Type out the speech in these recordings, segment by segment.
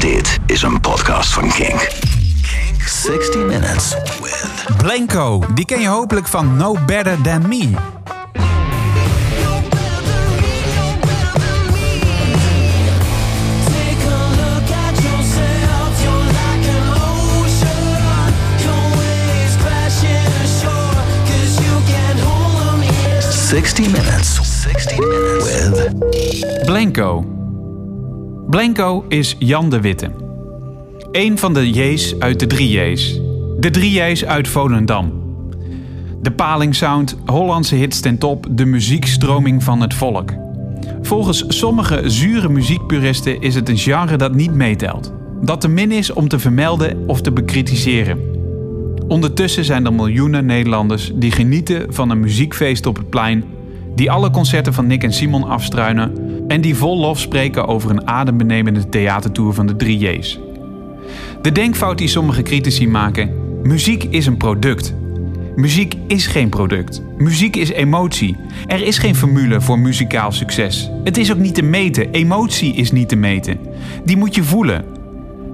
Dit is een podcast van Kink. Kink 60 Minutes with... Blanco, die ken je hopelijk van No Better Than Me. 60 Minutes. 60 Minutes with... Blanco. Blanco is Jan de Witte. Eén van de J's uit de drie J's. De drie J's uit Volendam. De palingsound, Hollandse hits ten top, de muziekstroming van het volk. Volgens sommige zure muziekpuristen is het een genre dat niet meetelt. Dat te min is om te vermelden of te bekritiseren. Ondertussen zijn er miljoenen Nederlanders die genieten van een muziekfeest op het plein, die alle concerten van Nick en Simon afstruinen en die vol lof spreken over een adembenemende theatertour van de 3 J's. De denkfout die sommige critici maken: muziek is een product. Muziek is geen product. Muziek is emotie. Er is geen formule voor muzikaal succes. Het is ook niet te meten. Emotie is niet te meten. Die moet je voelen.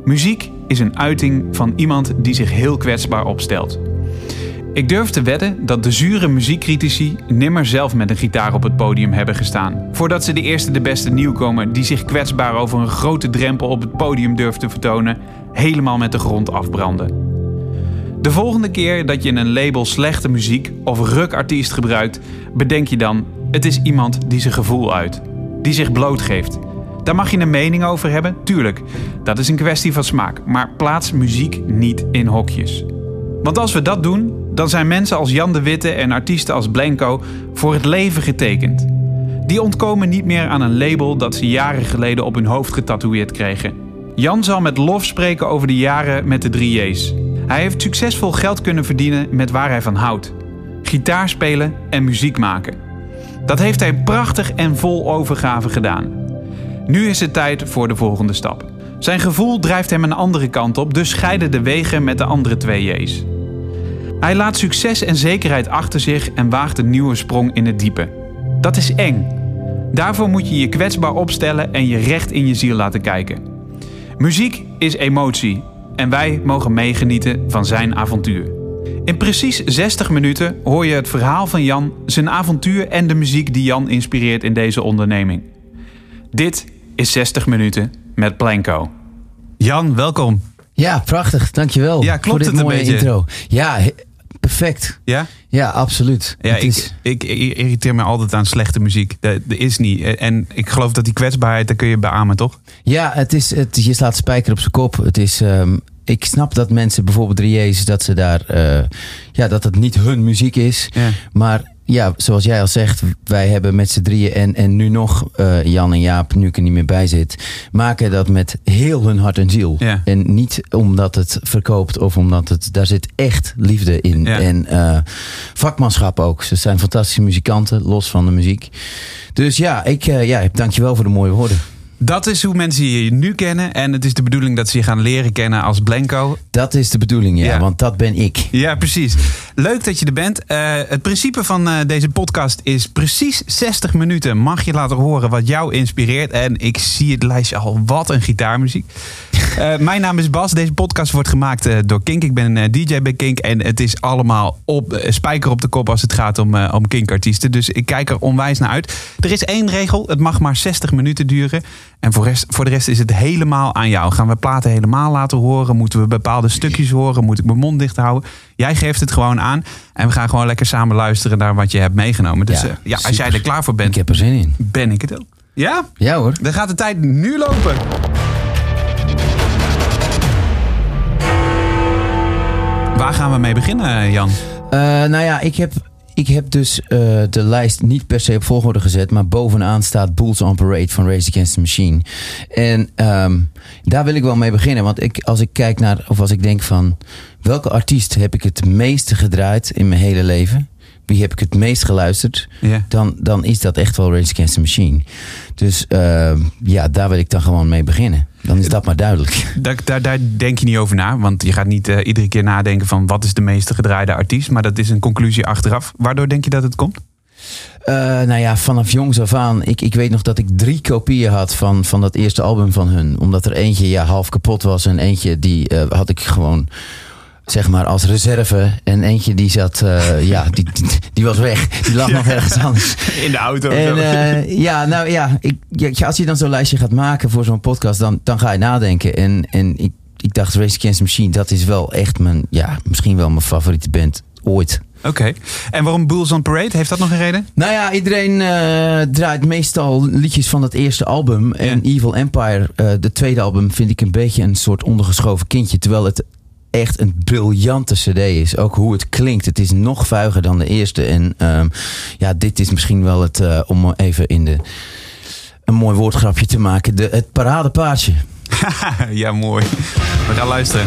Muziek is een uiting van iemand die zich heel kwetsbaar opstelt. Ik durf te wedden dat de zure muziekcritici nimmer zelf met een gitaar op het podium hebben gestaan. Voordat ze de eerste de beste nieuwkomer die zich kwetsbaar over een grote drempel op het podium durft te vertonen, helemaal met de grond afbranden. De volgende keer dat je een label slechte muziek of rukartiest gebruikt, bedenk je dan: het is iemand die zijn gevoel uit, die zich blootgeeft. Daar mag je een mening over hebben, tuurlijk. Dat is een kwestie van smaak, maar plaats muziek niet in hokjes. Want als we dat doen, dan zijn mensen als Jan de Witte en artiesten als Blanco voor het leven getekend. Die ontkomen niet meer aan een label dat ze jaren geleden op hun hoofd getatoeëerd kregen. Jan zal met lof spreken over de jaren met de 3 J's. Hij heeft succesvol geld kunnen verdienen met waar hij van houdt: gitaar spelen en muziek maken. Dat heeft hij prachtig en vol overgave gedaan. Nu is het tijd voor de volgende stap. Zijn gevoel drijft hem een andere kant op, dus scheiden de wegen met de andere twee J's. Hij laat succes en zekerheid achter zich en waagt een nieuwe sprong in het diepe. Dat is eng. Daarvoor moet je je kwetsbaar opstellen en je recht in je ziel laten kijken. Muziek is emotie en wij mogen meegenieten van zijn avontuur. In precies 60 minuten hoor je het verhaal van Jan, zijn avontuur en de muziek die Jan inspireert in deze onderneming. Dit is 60 minuten met Blanco. Jan, welkom. Ja, prachtig. Dankjewel. Ja, klopt voor dit het een mooie beetje? intro. Ja, perfect. Ja? Ja, absoluut. Ja, ik, is, ik, ik irriteer me altijd aan slechte muziek. Dat, dat is niet. En ik geloof dat die kwetsbaarheid, daar kun je beamen, toch? ja, het is, het, je slaat spijker op zijn kop. Het is, ehm, ik snap dat mensen bijvoorbeeld 3J's, dat ze daar, eh, ja, dat het niet hun muziek is. Ja. Maar ja, zoals jij al zegt, wij hebben met z'n drieën en, en nu nog eh, Jan en Jaap, nu ik er niet meer bij zit, maken dat met heel hun hart en ziel. Ja. En niet omdat het verkoopt of omdat het, daar zit echt liefde in. Ja. En eh, vakmanschap ook. Ze zijn fantastische muzikanten, los van de muziek. Dus ja, ik, eh, ja, dankjewel voor de mooie woorden. Dat is hoe mensen je nu kennen. En het is de bedoeling dat ze je gaan leren kennen als Blanco. Dat is de bedoeling, ja, Ja. want dat ben ik. Ja, precies. Leuk dat je er bent. Eh, het principe van eh, deze podcast is precies 60 minuten. Mag je laten horen wat jou inspireert. En ik zie het lijstje al. Wat een gitaarmuziek. Eh, mijn naam is Bas. Deze podcast wordt gemaakt door Kink. Ik ben DJ bij Kink. En het is allemaal op, spijker op de kop als het gaat om, om Kink-artiesten. Dus ik kijk er onwijs naar uit. Er is één regel. Het mag maar 60 minuten duren. En voor, rest, voor de rest is het helemaal aan jou. Gaan we platen helemaal laten horen? Moeten we bepaalde stukjes horen? Moet ik mijn mond dicht houden? Jij geeft het gewoon aan. En we gaan gewoon lekker samen luisteren naar wat je hebt meegenomen. Dus Ja, ja als jij er klaar voor bent, Ik heb er zin in. ben ik het ook. Ja? Ja hoor. Dan gaat de tijd nu lopen. Waar gaan we mee beginnen, Jan? Eh, nou ja, ik heb, ik heb dus eh, de lijst niet per se op volgorde gezet, maar bovenaan staat Bulls on Parade van Race Against the Machine. En ehm, daar wil ik wel mee beginnen, want ik, als ik kijk naar, of als ik denk van welke artiest heb ik het meeste gedraaid in mijn hele leven? Wie heb ik het meest geluisterd? Dan, dan is dat echt wel Race Against the Machine. Dus ehm, ja, daar wil ik dan gewoon mee beginnen. Dan is dat maar duidelijk. Daar, daar, daar denk je niet over na. Want je gaat niet eh, iedere keer nadenken van wat is de meeste gedraaide artiest. Maar dat is een conclusie achteraf. Waardoor denk je dat het komt? Eh, nou ja, vanaf jongs af aan. Ik, ik weet nog dat ik drie kopieën had van, van dat eerste album van hun. Omdat er eentje ja, half kapot was. En eentje die eh, had ik gewoon zeg maar als reserve. En eentje die zat, eh, ja, die, die, was weg. Die lag nog ergens anders. In de auto. of En eh, ja, nou ja, ik, ja, als je dan zo'n lijstje gaat maken voor zo'n podcast, dan, dan ga je nadenken. En, en ik, ik dacht, Race Against the Machine, dat is wel echt mijn, ja, misschien wel mijn favoriete band ooit. Oké. En waarom Bulls on Parade? Heeft dat nog een reden? Nou ja, iedereen eh, draait meestal liedjes van dat eerste album. En Evil Empire, de tweede album, vind ik een beetje een soort ondergeschoven kindje. Terwijl het echt een briljante cd is. Ook hoe het klinkt. Het is nog vuiger dan de eerste. En ehm, ja, dit is misschien wel het, eh, om even in de, een mooi woordgrapje te maken, de, het paradepaardje. ja, mooi. We gaan luisteren.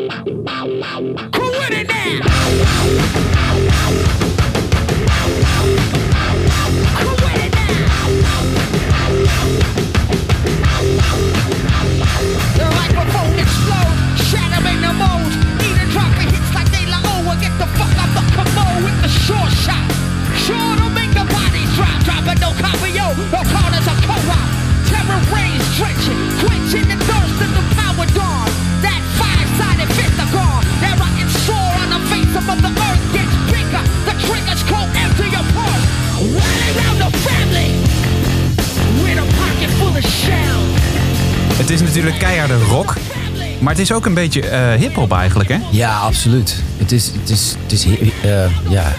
Maar het is ook een beetje eh hip-hop eigenlijk, hè? Ja, absoluut. Het is, het is, het is eh, ja,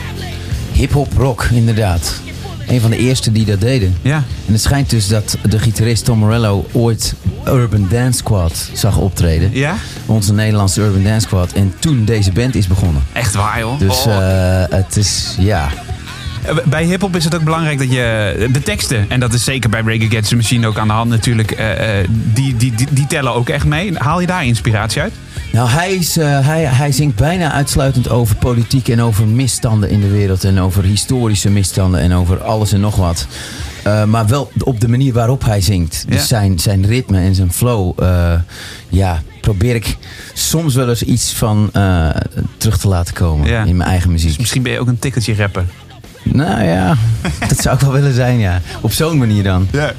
hip-hop rock, inderdaad. Een van de eerste die dat deden. Ja. En het schijnt dus dat de gitarist Tom Morello ooit Urban Dance Squad zag optreden. Ja? Onze Nederlandse Urban Dance Squad. En toen deze band is begonnen. Echt waar, joh. Dus Oh. eh, het is, ja. Eh, Bij hip-hop is het ook belangrijk dat je de teksten, en dat is zeker bij Reggae Against the Machine ook aan de hand natuurlijk, eh, eh, die, die, die, die tellen ook echt mee. Haal je daar inspiratie uit? Nou, hij, is, eh, hij, hij zingt bijna uitsluitend over politiek en over misstanden in de wereld. En over historische misstanden en over alles en nog wat. Eh, maar wel op de manier waarop hij zingt. Dus Ja. zijn, zijn ritme en zijn flow. eh, ja, probeer ik soms wel eens iets van eh, terug te laten komen Ja. in mijn eigen muziek. Dus misschien ben je ook een tikkeltje rapper. Nou ja, dat zou ik wel willen zijn, ja. Op zo'n manier dan. Ja.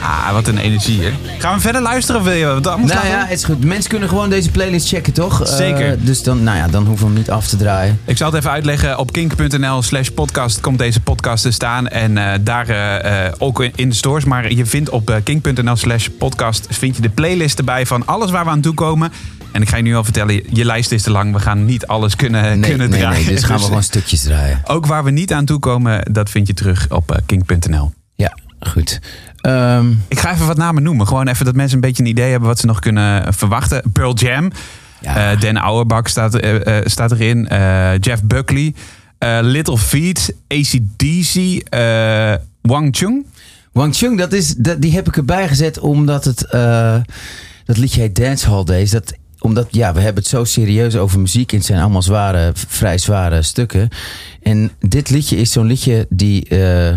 Ah, wat een energie, hè? Gaan we verder luisteren of wil je wat anders Nou laten ja, het is goed. Mensen kunnen gewoon deze playlist checken, toch? Eh, Zeker. dus dan, nou ja, dan hoeven we hem niet af te draaien. Ik zal het even uitleggen. Op kink.nl slash podcast komt deze podcast te staan. En eh, daar eh, ook in de stores. Maar je vindt op kink.nl slash podcast vind je de playlist erbij van alles waar we aan toe komen. En ik ga je nu al vertellen, je- lijst is te lang. We gaan niet alles kunnen, Nee, kunnen nee, draaien. nee, dus gaan we gewoon stukjes draaien. Ook waar we niet aan toe komen, dat vind je terug op eh, kink.nl. Ja, goed. Ehm, Ik ga even wat namen noemen. Gewoon even dat mensen een beetje een idee hebben wat ze nog kunnen verwachten. Pearl Jam. Ja. Eh, Dan Auerbach staat, eh, eh, staat erin. Eh, Jeff Buckley. eh, Little Feat. ACDC. eh Wang Chung. Wang Chung, dat is, dat, die heb ik erbij gezet omdat het, eh, dat liedje heet Dancehall Days. Dat, omdat, ja, we hebben het zo serieus over muziek en het zijn allemaal zware, vrij zware stukken. En dit liedje is zo'n liedje die, eh,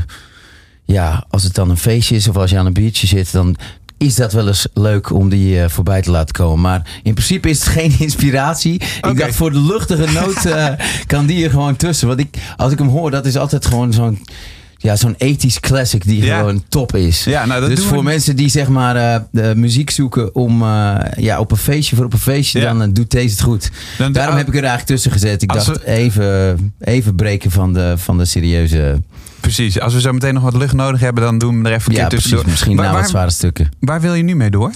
ja, als het dan een feestje is of als je aan een biertje zit, dan is dat wel eens leuk om die eh, voorbij te laten komen. Maar in principe is het geen inspiratie. Ik dacht voor de luchtige noot eh, kan die er gewoon tussen. Want ik, als ik hem hoor, dat is altijd gewoon zo'n ja, zo'n ethisch classic die Ja. gewoon top is. Ja, nou, dat dus voor we- mensen die zeg maar eh, de muziek zoeken om eh, ja, op een feestje voor op een feestje, Ja. dan eh, doet deze het goed. Dan- Daarom heb ik er eigenlijk tussen gezet. Ik dacht we- even, even breken van de, van de serieuze. Precies. Als we zo meteen nog wat lucht nodig hebben, dan doen we er even een Ja, keer precies. Misschien na wat zware stukken. waar wil je nu mee door?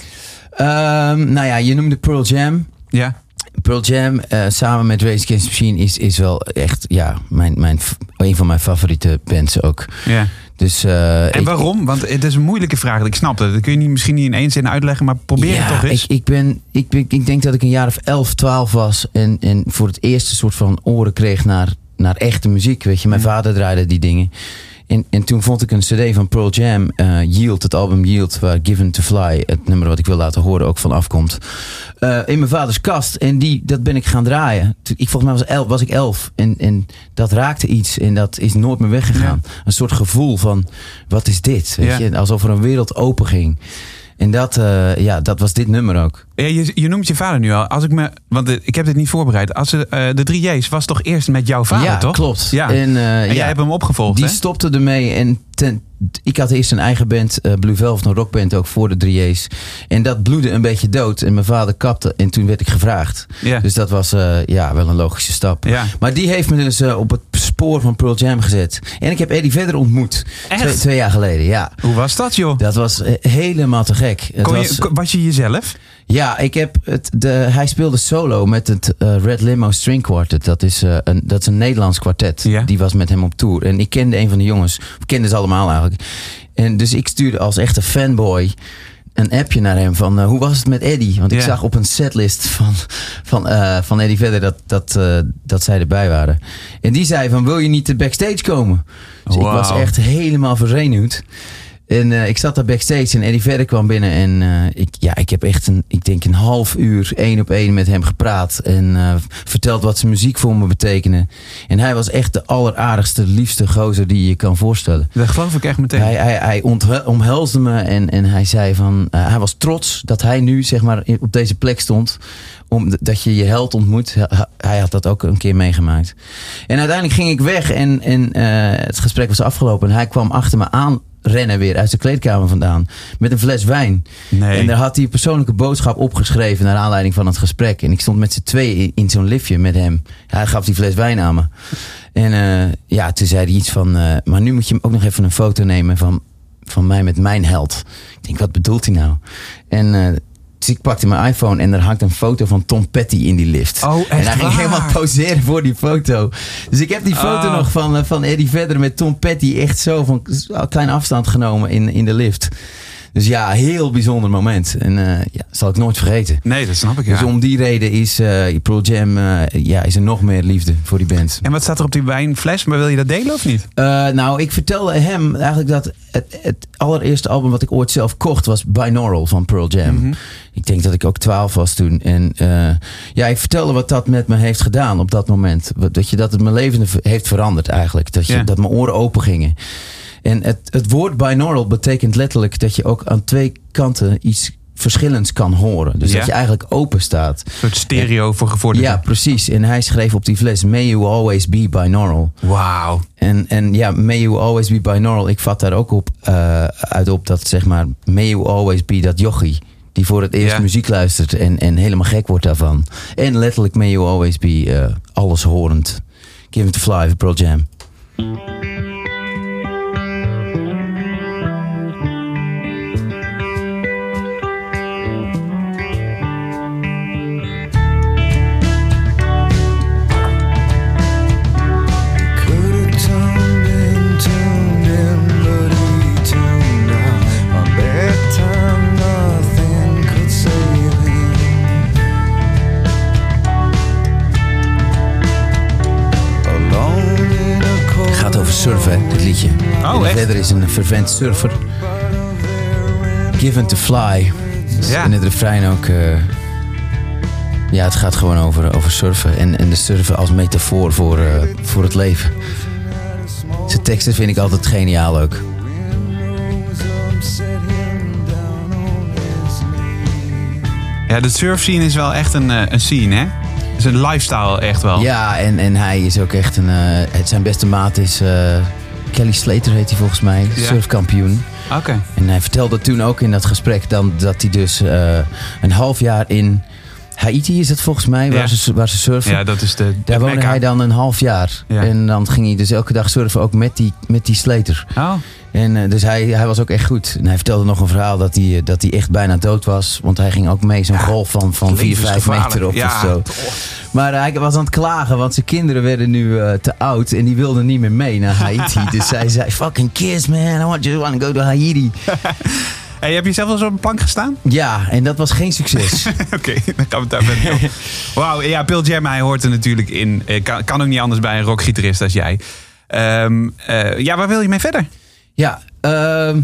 Ehm, nou ja, je noemde Pearl Jam. Ja. Pearl Jam eh, samen met Race Against Machine is, is wel echt ja, mijn, mijn, een van mijn favoriete bands ook. ja. Dus, eh, En ik- waarom? Want het is een moeilijke vraag. Ik snap het. Dat kun je niet, misschien niet in één zin uitleggen, maar probeer ja, het toch eens. Ik, ik, ben, ik, ben, ik denk dat ik een jaar of 11, 12 was. En, en voor het eerst een soort van oren kreeg naar naar echte muziek. Weet je, mijn vader draaide die dingen. En, en toen vond ik een cd van Pearl Jam, eh, Yield, het album Yield, waar Given to Fly, het nummer wat ik wil laten horen, ook van afkomt. eh, in mijn vaders kast. En die, dat ben ik gaan draaien. Ik, volgens mij was, elf, was ik elf. En, en dat raakte iets. En dat is nooit meer weggegaan. Een soort gevoel van, wat is dit? Weet Ja. je? Alsof er een wereld open ging. En dat, eh, ja, dat was dit nummer ook. Ja, je, je noemt je vader nu al. Als ik me, want eh, ik heb dit niet voorbereid. Als eh, de drie J's was toch eerst met jouw vader, ja, toch? klopt. Ja. En, eh, En ja, jij hebt hem opgevolgd, Die hè? stopte ermee. En ten, ik had eerst een eigen band, Blue Velvet, een rockband ook voor de 3J's. En dat bloedde een beetje dood. En mijn vader kapte. En toen werd ik gevraagd. Ja. Dus dat was ja, wel een logische stap. Ja. Maar die heeft me dus op het spoor van Pearl Jam gezet. En ik heb Eddie verder ontmoet. Echt? Twee, twee jaar geleden, ja. Hoe was dat, joh? Dat was helemaal te gek. Was, was je jezelf? Ja, ik heb het, de, hij speelde solo met het eh, Red Limo String Quartet. Dat is, eh, een, dat is een Nederlands kwartet. Ja. Die was met hem op tour. En ik kende een van de jongens. Ik kende ze allemaal eigenlijk. En dus ik stuurde als echte fanboy een appje naar hem van eh, hoe was het met Eddie? Want ik Ja. zag op een setlist van, van, van Eddie verder dat, dat, dat zij erbij waren. En die zei van wil je niet de backstage komen? Dus ik was echt helemaal verzenuwd. En eh, ik zat daar backstage en Eddie Verder kwam binnen. En eh, ik, ja, ik heb echt een, ik denk een half uur één op één met hem gepraat. En eh, verteld wat zijn muziek voor me betekende. En hij was echt de alleraardigste, liefste gozer die je kan voorstellen. Dat geloof ik echt meteen. Hij, hij, hij omhelsde me en, en hij zei van... hij was trots dat hij nu zeg maar op deze plek stond. Om, dat je je held ontmoet. Hij- had dat ook een keer meegemaakt. En uiteindelijk ging ik weg en, en het gesprek was afgelopen. En hij kwam achter me aan rennen weer uit de kleedkamer vandaan. Met een fles wijn. Nee. En daar had hij een persoonlijke boodschap opgeschreven... naar aanleiding van het gesprek. En ik stond met z'n tweeën in, zo'n liftje met hem. Hij gaf die fles wijn aan me. En eh, ja, toen zei hij iets van... eh, maar nu moet je ook nog even een foto nemen van, van mij met mijn held. Ik denk, wat bedoelt hij nou? En eh, dus ik pakte mijn iPhone en er hangt een foto van Tom Petty in die lift. Oh, echt En hij ging waar? helemaal poseren voor die foto. Dus ik heb die foto Oh. nog van, eh, van Eddie Vedder met Tom Petty echt zo van een klein afstand genomen in, in de lift. Dus ja, heel bijzonder moment. En eh, ja, zal ik nooit vergeten. Nee, dat snap ik, ja. Dus om die reden is uh, Pearl Jam, eh, ja, is er nog meer liefde voor die band. En wat staat er op die wijnfles? Maar wil je dat delen of niet? Uh, nou, ik vertelde hem eigenlijk dat het, het allereerste album wat ik ooit zelf kocht was Binaural van Pearl Jam. Mhm. Ik denk dat ik ook 12 was toen. En uh, ja, ik vertelde wat dat met me heeft gedaan op dat moment. Dat, je, dat het mijn leven heeft veranderd eigenlijk. Dat, je, Ja. dat mijn oren open gingen. En het, het woord binaural betekent letterlijk dat je ook aan twee kanten iets verschillends kan horen. Dus Ja. dat je eigenlijk open staat. Een soort stereo voor gevorderden. Ja, precies. En hij schreef op die fles: May you always be binaural. Wauw. En, en ja, may you always be binaural. Ik vat daar ook op uh, uit op dat zeg maar, may you always be dat jochie. Die voor het eerst Ja. muziek luistert en, en helemaal gek wordt daarvan. En letterlijk may you always be uh, alleshorend. Give it to fly, Pearl Jam. Liedje. Oh, echt? Verder is een fervent surfer. Given to fly. Dus Ja. In het refrein ook. eh, ja, het gaat gewoon over, over surfen. En, en de surfen als metafoor voor, eh, voor het leven. Zijn teksten vind ik altijd geniaal ook. Ja, de surf scene is wel echt een, eh, een scene, hè? Het is een lifestyle echt wel. Ja, en, en hij is ook echt een. het zijn beste maat is. Kelly Slater heet hij volgens mij. Ja. Surfkampioen. Oké. En hij vertelde toen ook in dat gesprek dan dat hij dus eh, een half jaar in Haiti is het volgens mij, waar, Ja. ze, waar ze surfen. Ja, dat is de. Daar woonde mekka. hij dan een half jaar. Ja. En dan ging hij dus elke dag surfen, ook met die, met die Slater. Oh, En eh, dus hij, hij was ook echt goed. En hij vertelde nog een verhaal dat hij, eh, dat hij echt bijna dood was. Want hij ging ook mee zo'n golf van, van 4, 5 levensgevaarlijk. meter op Ja, of zo. Maar hij was aan het klagen, want zijn kinderen werden nu eh, te oud. En die wilden niet meer mee naar Haiti. dus hij zei, fucking kids man, I want you want to go to Haiti. Hey, heb je zelf wel eens op een plank gestaan? Ja, en dat was geen succes. Oké, dan gaan we het daar verder. Wauw, ja, Pearl Jam, hij hoort er natuurlijk in. Eh, Kan, kan ook niet anders bij een rockgitarist als jij. Ehm, eh, ja, waar wil je mee verder? Ja, ehm,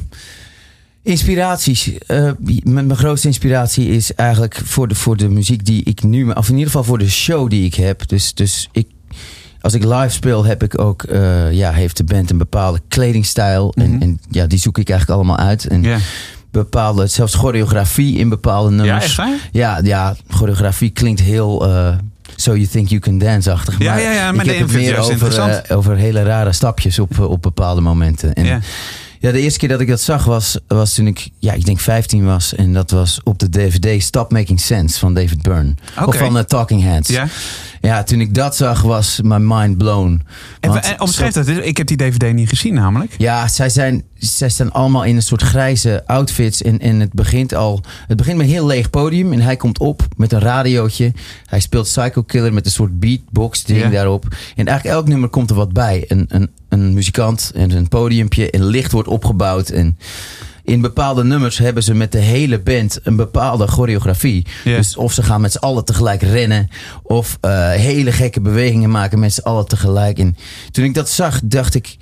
inspiraties. Eh, mijn, grootste inspiratie is eigenlijk voor de, voor de muziek die ik nu... Of in ieder geval voor de show die ik heb. Dus, dus ik, als ik live speel heb ik ook... eh, ja, heeft de band een bepaalde kledingstijl. en, en ja, die zoek ik eigenlijk allemaal uit. En bepaalde, zelfs choreografie in bepaalde nummers. echt waar? Ja, ja, choreografie klinkt heel... eh, So You Think You Can Dance-achtig. Ja, ja, ja, maar ik heb het meer over, eh, over hele rare stapjes op, eh, op bepaalde momenten. En Ja. ja. de eerste keer dat ik dat zag was, was toen ik, ja, ik denk 15 was. En dat was op de DVD Stop Making Sense van David Byrne. Of van de Talking Heads. Ja. Ja, toen ik dat zag was my mind blown. En, en omschrijf dat. Ik heb die DVD niet gezien namelijk. ja, zij, zijn, zij staan allemaal in een soort grijze outfits. En, en het begint al. Het begint met een heel leeg podium. En hij komt op met een radiootje. Hij speelt Psycho Killer met een soort beatbox ding Ja. daarop. En eigenlijk elk nummer komt er wat bij. Een, een, een muzikant en een podiumpje. En licht wordt opgebouwd. En in bepaalde nummers hebben ze met de hele band een bepaalde choreografie. Dus of ze gaan met z'n allen tegelijk rennen. Of eh, hele gekke bewegingen maken met z'n allen tegelijk. En toen ik dat zag, dacht ik.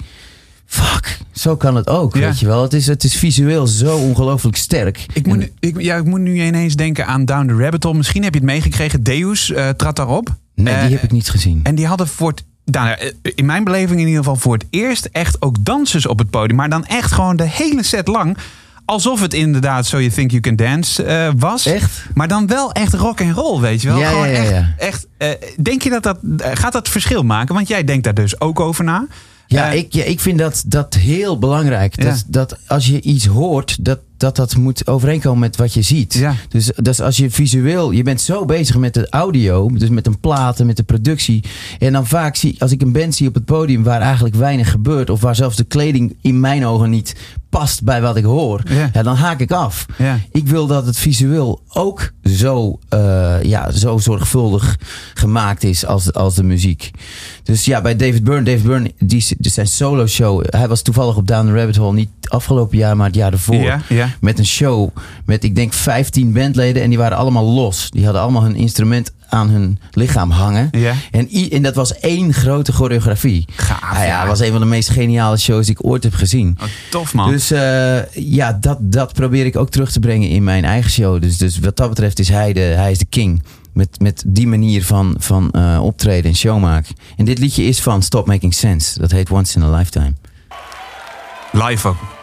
Fuck, zo kan het ook, Ja. weet je wel. Het is, het is visueel zo ongelooflijk sterk. Ik moet, nu, ik, ja, ik moet nu ineens denken aan Down the Rabbit Hole. Misschien heb je het meegekregen. Deus eh trad daarop. nee, Eh, die heb ik niet gezien. En die hadden voor het, nou, ja, in mijn beleving in ieder geval voor het eerst echt ook dansers op het podium. Maar dan echt gewoon de hele set lang. Alsof het inderdaad So You Think You Can Dance eh, was. Echt? Maar dan wel echt rock en roll, weet je wel. Ja, gewoon ja, ja, echt, echt eh, denk je dat dat, eh, gaat dat verschil maken? Want jij denkt daar dus ook over na. Ja, ik, ja, ik vind dat, dat heel belangrijk. Ja. Dat, dat als je iets hoort, dat, dat dat moet overeenkomen met wat je ziet. Ja. Dus, dus als je visueel, je bent zo bezig met de audio, dus met een plaat en met de productie. En dan vaak zie als ik een band zie op het podium waar eigenlijk weinig gebeurt, of waar zelfs de kleding in mijn ogen niet past bij wat ik hoor, Ja. ja. dan haak ik af. Ja. Ik wil dat het visueel ook zo, eh, ja, zo zorgvuldig gemaakt is als, als de muziek. Dus ja, bij David Byrne, David Byrne, die, die zijn solo show. Hij was toevallig op Down the Rabbit Hole, niet afgelopen jaar, maar het jaar ervoor. Ja, ja. Met een show met, ik denk, 15 bandleden. En die waren allemaal los. Die hadden allemaal hun instrument aan hun lichaam hangen. Ja. En, en dat was één grote choreografie. Gaaf, Nou ja, het was een van de meest geniale shows die ik ooit heb gezien. Oh, tof man. Dus eh, ja, dat, dat probeer ik ook terug te brengen in mijn eigen show. Dus, dus wat dat betreft is hij de, hij is de king. Met, met die manier van, van eh, optreden en show maken. En dit liedje is van Stop Making Sense. Dat heet Once in a Lifetime. Live ook.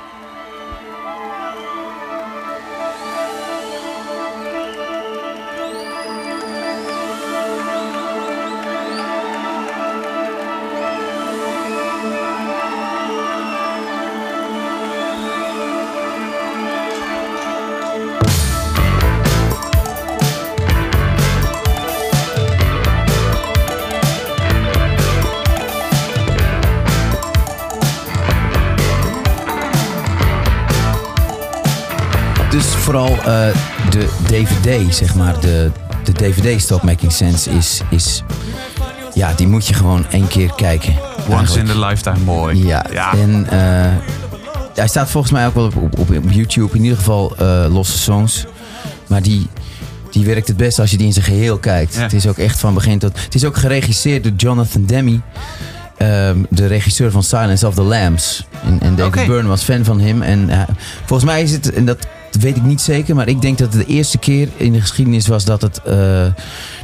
DVD, zeg maar. De, de DVD Stop Making Sense is, is... Ja, die moet je gewoon één keer kijken. Once Eigenlijk. in the lifetime, mooi. Ja, ja. en eh, hij staat volgens mij ook wel op, op, op, YouTube. In ieder geval eh, losse songs. Maar die, die werkt het best als je die in zijn geheel kijkt. Ja. Het is ook echt van begin tot... Het is ook geregisseerd door Jonathan Demme. ehm, de regisseur van Silence of the Lambs. En, en David Oké. Byrne was fan van hem. En eh, volgens mij is het... En dat weet ik niet zeker. Maar ik denk dat het de eerste keer in de geschiedenis was dat het... eh,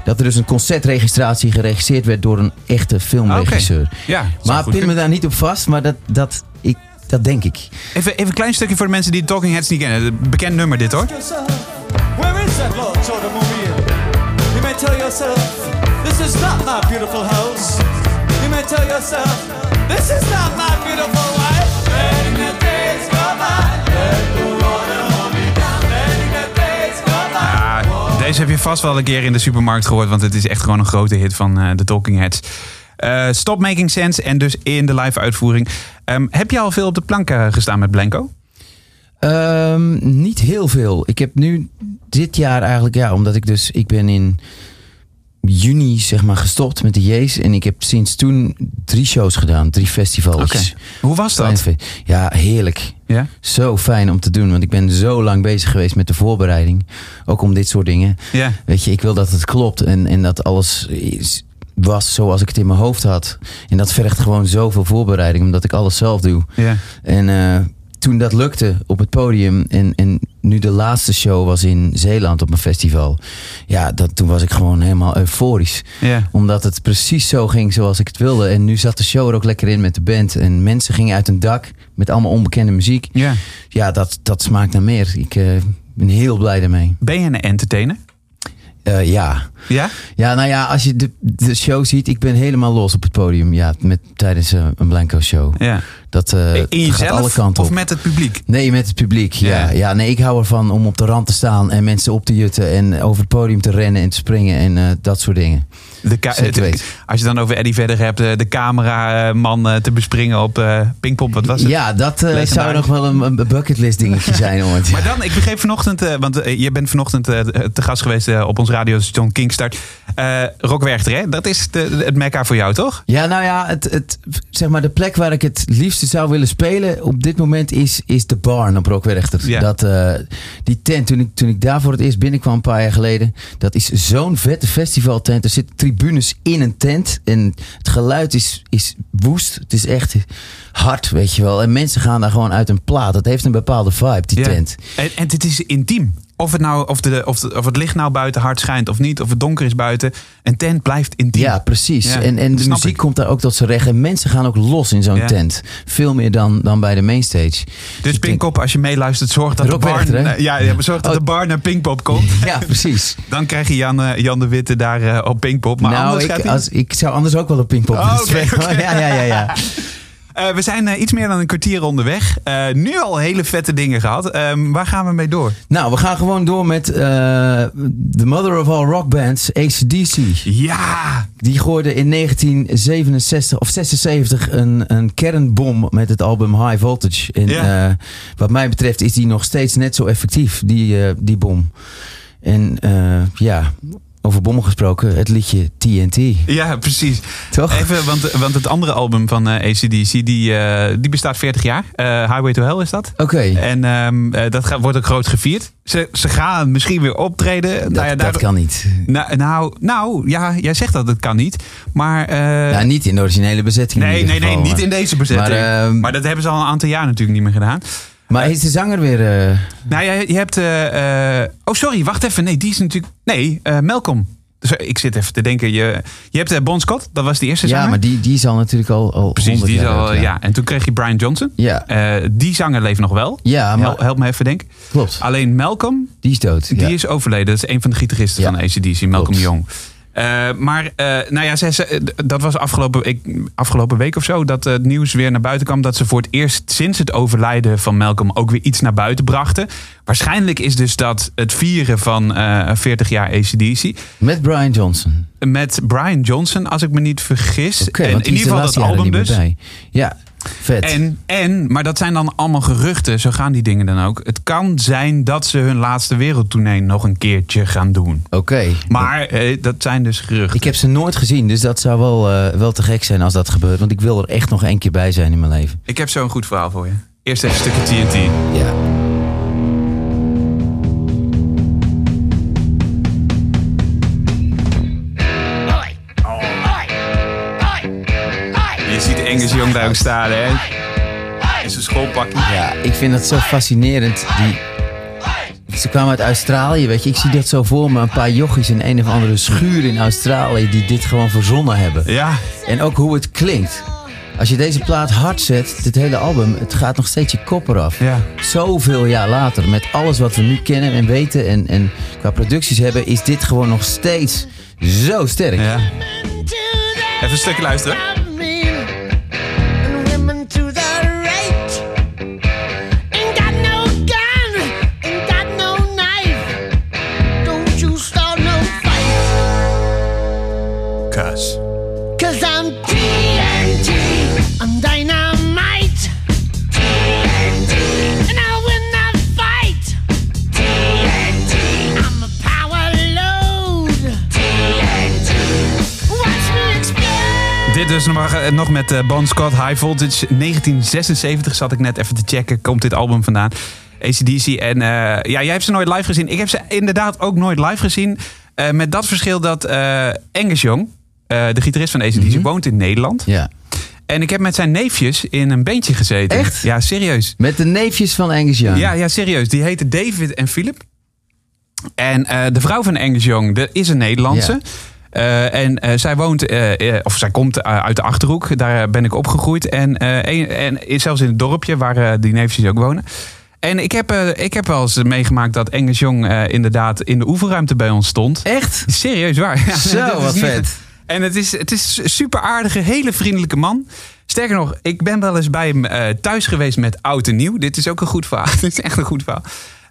dat er dus een concertregistratie geregisseerd werd door een echte filmregisseur. ja, zou Maar pin me daar niet op vast, maar dat, dat, ik, dat denk ik. Even, even een klein stukje voor de mensen die de Talking Heads niet kennen. Een Bekend nummer dit hoor. where is that Lord Jordan Maria? You may tell yourself, this is not my beautiful house. You may tell yourself, this is not my beautiful wife. Deze heb je vast wel een keer in de supermarkt gehoord, want het is echt gewoon een grote hit van eh, de Talking Heads. Eh, Stop Making Sense en dus in de live uitvoering. Ehm, heb je al veel op de plank gestaan met Blanco? Ehm, niet heel veel. Ik heb nu dit jaar eigenlijk, ja, omdat ik dus, ik ben in juni zeg maar gestopt met de Jees. En ik heb sinds toen drie shows gedaan. Drie festivals. Oké. Hoe was dat? Ja, heerlijk. Ja? Zo fijn om te doen. Want ik ben zo lang bezig geweest met de voorbereiding. Ook om dit soort dingen. Ja. Weet je, ik wil dat het klopt. En, en dat alles is, was zoals ik het in mijn hoofd had. En dat vergt gewoon zoveel voorbereiding. Omdat ik alles zelf doe. Ja. En eh, toen dat lukte op het podium en, en nu de laatste show was in Zeeland op een festival. Ja, dat, toen was ik gewoon helemaal euforisch. Ja. Omdat het precies zo ging zoals ik het wilde. En nu zat de show er ook lekker in met de band. En mensen gingen uit een dak met allemaal onbekende muziek. Ja. Ja, dat, dat smaakt naar meer. Ik eh, ben heel blij daarmee. Ben je een entertainer? Eh, ja. Ja? Ja, nou ja, als je de, de show ziet, ik ben helemaal los op het podium. Ja, met, tijdens eh, een Blanco show. Ja. Dat eh, In jezelf gaat alle kanten of op. met het publiek? Nee, met het publiek. Ja. Ja. Ja. nee, ik hou ervan om op de rand te staan en mensen op te jutten en over het podium te rennen en te springen en dat soort dingen. De als je dan over Eddie verder hebt, eh, de cameraman eh, te bespringen op eh Pinkpop, wat was het? Ja, dat zou nog wel een, een bucketlist dingetje zijn ooit. Maar dan, ik begreep vanochtend, want je bent vanochtend te gast geweest op ons radiostation Kingstart. Eh Rock Werchter, hè? Dat is de, het mekka voor jou, toch? Ja, nou ja, het, het, zeg maar de plek waar ik het liefste zou willen spelen op dit moment is, is de Barn op Rockwerchter. Ja. Dat, die tent, toen ik, toen ik daar voor het eerst binnenkwam een paar jaar geleden, dat is zo'n vette festivaltent. Er zitten tribunes in een tent en het geluid is, is woest. Het is echt hard, weet je wel. En mensen gaan daar gewoon uit een plaat. Dat heeft een bepaalde vibe, die Ja. tent. En, en het is intiem. Of het, nou, of, de, of, de- of het licht nou buiten hard schijnt of niet, of het donker is buiten. Een tent blijft intiem. Ja, precies. Ja, en en de muziek ik. komt daar ook tot zijn recht. En mensen gaan ook los in zo'n Ja. tent. Veel meer dan, dan bij de mainstage. Dus Pinkpop, als je meeluistert, zorg dat, de bar, ja, ja, zorg dat Oh. de bar naar Pinkpop komt. Ja, precies. Dan krijg je Jan, eh, Jan de Witte daar eh, op Pinkpop. Maar nou, anders ik, gaat hij- als, ik zou anders ook wel een pingpong Oh. Ja, ja, ja, ja. Eh, we zijn eh, iets meer dan een kwartier onderweg. Eh, nu al hele vette dingen gehad. Ehm, waar gaan we mee door? Nou, we gaan gewoon door met The Mother of All Rock Bands, ACDC. Ja! Die gooide in 1967 of 76 een, een kernbom met het album High Voltage. En Ja. wat mij betreft is die nog steeds net zo effectief, die, die bom. En ja, over bommen gesproken, het liedje TNT. Ja, precies. Toch? Even, want, want het andere album van eh, ACDC, die, eh, die bestaat 40 jaar. Eh, Highway to Hell is dat. Oké, En ehm, eh, dat gaat, wordt ook groot gevierd. Ze, ze gaan misschien weer optreden. dat, nou, ja, dat kan niet. Nou, nou, nou, ja, jij zegt dat het kan niet. Maar... Ja, niet in de originele bezetting. in nee, nee, nee, niet in deze bezetting. Maar, Maar, dat hebben ze al een aantal jaar natuurlijk niet meer gedaan. Maar is de zanger weer... eh, Nou, je, je hebt... eh, eh, oh, sorry, wacht even. Nee, die is natuurlijk... Nee, Malcolm. Ik zit even te denken. Je, je hebt Bon Scott, dat was de eerste ja, zanger. maar die, die is al natuurlijk al, al Precies, 100 die is al... ja. En toen kreeg je Brian Johnson. Ja, die zanger leeft nog wel. ja maar Help, help me even denken. klopt. Alleen Malcolm, Die is dood. die ja. is overleden. Dat is een van de gitaristen Ja. van ACDC, Malcolm Klopt. Young. Eh, maar eh, nou ja, ze, dat was afgelopen, ik, afgelopen week of zo dat het nieuws weer naar buiten kwam. Dat ze voor het eerst sinds het overlijden van Malcolm ook weer iets naar buiten brachten. Waarschijnlijk is dus dat het vieren van eh 40 jaar ACDC. Met Brian Johnson. Met Brian Johnson, als ik me niet vergis. En in ieder de geval dat album dus. Ja, vet. En, en, maar dat zijn dan allemaal geruchten, zo gaan die dingen dan ook. Het kan zijn dat ze hun laatste wereldtournee nog een keertje gaan doen. Oké. Maar eh, dat zijn dus geruchten. Ik heb ze nooit gezien, dus dat zou wel, eh, wel te gek zijn als dat gebeurt. Want ik wil er echt nog één keer bij zijn in mijn leven. Ik heb zo een goed verhaal voor je. Eerst even een stukje TNT. Ja. Jong daar ook staan, hè? In zijn schoolpakje. ja, ik vind dat zo fascinerend. Die... Ze kwamen uit Australië, weet je. Ik zie dat zo voor me. Een paar jochies in een of andere schuur in Australië die dit gewoon verzonnen hebben. Ja, En ook hoe het klinkt. Als je deze plaat hard zet, dit hele album, het gaat nog steeds je kop eraf. ja. Zoveel jaar later, met alles wat we nu kennen en weten en, en qua producties hebben, is dit gewoon nog steeds zo sterk. ja. Even een stukje luisteren. Dus nog, eh, nog met eh, Bon Scott, High Voltage. 1976 zat ik net even te checken, komt dit album vandaan. ACDC. En eh, ja, jij hebt ze nooit live gezien. Ik heb ze inderdaad ook nooit live gezien. Met dat verschil dat eh Angus Young, de gitarist van ACDC, woont in Nederland. Ja. En ik heb met zijn neefjes in een bandje gezeten. Echt? Ja, serieus. Met de neefjes van Angus Young. Ja, ja, serieus. Die heten David en Philip. En de vrouw van Angus Young, dat is een Nederlandse. Ja. Eh, en eh, zij woont, eh, of zij komt uit de Achterhoek. Daar ben ik opgegroeid. En, en zelfs in het dorpje waar die neefjes ook wonen. En ik heb, ik heb wel eens meegemaakt dat Young eh, inderdaad in de oefenruimte bij ons stond. Echt? Serieus waar. Ja, Zo, wat niet- vet. En het is, het is een super aardige, hele vriendelijke man. Sterker nog, ik ben wel eens bij hem thuis geweest met oud en nieuw. Dit is ook een goed verhaal. Dit is echt een goed verhaal.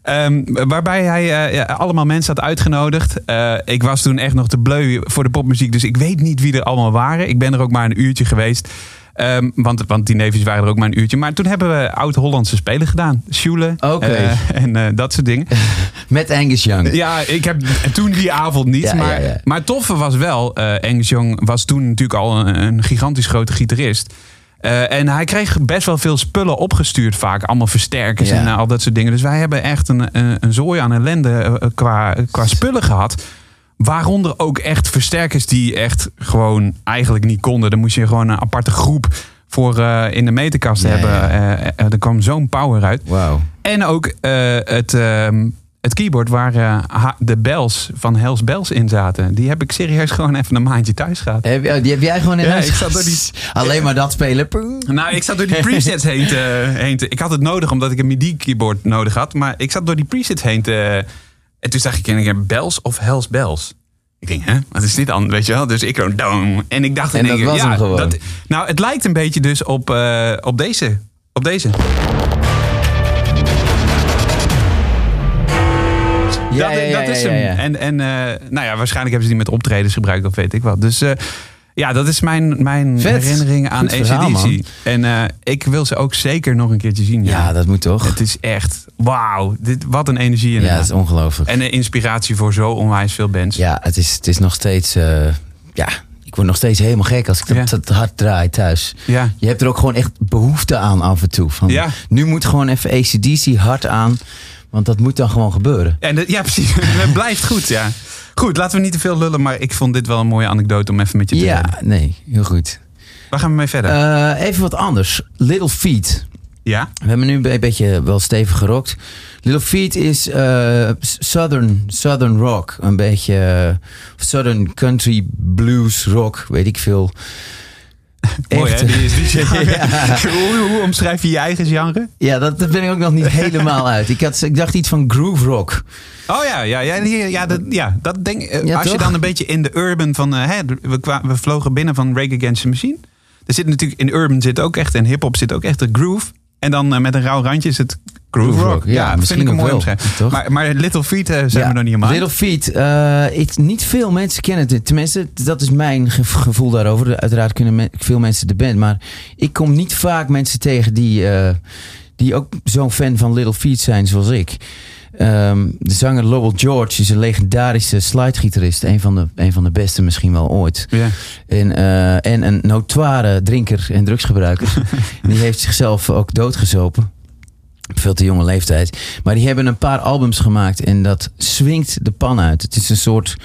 Ehm, waarbij hij eh, allemaal mensen had uitgenodigd. Eh, ik was toen echt nog te bleu voor de popmuziek. Dus ik weet niet wie er allemaal waren. Ik ben er ook maar een uurtje geweest. Ehm, want, want die neefjes waren er ook maar een uurtje. Maar toen hebben we oud-Hollandse spelen gedaan. Oké. eh, en dat soort dingen. Met Angus Young. Ja, ik heb toen die avond niet. Ja, maar, ja, ja. maar het toffe was wel, eh Angus Young was toen natuurlijk al een, een gigantisch grote gitarist. Eh, en hij kreeg best wel veel spullen opgestuurd vaak. Allemaal versterkers Ja. en eh, al dat soort dingen. Dus wij hebben echt een, een, een zooi aan ellende eh, qua, qua spullen gehad. Waaronder ook echt versterkers die echt gewoon eigenlijk niet konden. Dan moest je gewoon een aparte groep voor in de meterkast Ja, hebben. ja. Er kwam zo'n power uit. Wauw. En ook het, ehm, het keyboard waar eh, de bells van Hells Bells in zaten. Die heb ik serieus gewoon even een maandje thuis gehad. Heb, je- die heb jij gewoon in Ja, huis ik zat gehad? door die- Alleen maar dat spelen. Nou, ik zat door die presets heen te, heen te... Ik had het nodig omdat ik een MIDI-keyboard nodig had. Maar ik zat door die presets heen te... En toen zag ik in één keer Bells of Hells Bells. Ik denk, hè, wat is dit dan? Weet je wel? Dus ik gewoon, dong. En ik dacht in En één dat keer, was ja, hem gewoon. dat- nou, het lijkt een beetje dus op, eh, op deze. Op deze. Ja, dat, ja, ja, dat is ja, hem. ja, ja. En, en eh, nou ja, waarschijnlijk hebben ze die met optredens gebruikt, of weet ik wat. Dus eh, ja, dat is mijn, mijn Vet. herinnering aan Goed ACDC. En eh, ik wil ze ook zeker nog een keertje zien. Ja, dat moet toch? Het is echt, wauw, dit, wat een energie Ja, inderdaad. dat is ongelooflijk. En een inspiratie voor zo onwijs veel bands. Ja, het is, het is nog steeds... ja, ik word nog steeds helemaal gek als ik dat, Ja. dat hard draai thuis. Ja. Je hebt er ook gewoon echt behoefte aan af en toe. Van, Ja. Nu moet gewoon even ACDC hard aan. Want dat moet dan gewoon gebeuren. En ja, precies. Het blijft goed, ja. Goed, laten we niet te veel lullen, maar ik vond dit wel een mooie anekdote om even met je te Ja, delen. nee, heel goed. Waar gaan we mee verder? Eh, even wat anders. Little Feet. ja? We hebben nu een beetje wel stevig gerokt. Little Feet is eh, southern, southern rock. Een beetje eh, southern country blues rock, weet ik veel. Mooi hè, die is die hoe, hoe omschrijf je je eigen genre? Ja, dat, dat ben ik ook nog niet helemaal uit. Ik, had, ik dacht iets van groove rock. Oh ja, ja, ja, ja, ja, dat, ja dat denk eh, Ja, Als je dan een beetje in de urban van... eh, hè, we, we vlogen binnen van Rage Against the Machine. Er zit natuurlijk in urban zit ook echt... en hip-hop zit ook echt de groove. En dan eh, met een rauw randje is het groove, rock. ja, dat misschien vind ik een mooi omschrijving. toch? Maar, maar Little Feet eh, zijn we nog niet helemaal. Little Feet. eh, ik, niet veel mensen kennen het. Tenminste, dat is mijn ge- gevoel daarover. Uiteraard kunnen me- veel mensen de band. Maar ik kom niet vaak mensen tegen die, eh, die ook zo'n fan van Little Feet zijn zoals ik. Ehm, de zanger Lowell George is een legendarische slidegitarist. Een van de, een van de beste misschien wel ooit. Ja. En, en een notoire drinker en drugsgebruiker. Die heeft zichzelf ook doodgezopen. Veel te jonge leeftijd. Maar die hebben een paar albums gemaakt en dat swingt de pan uit. Het is een soort,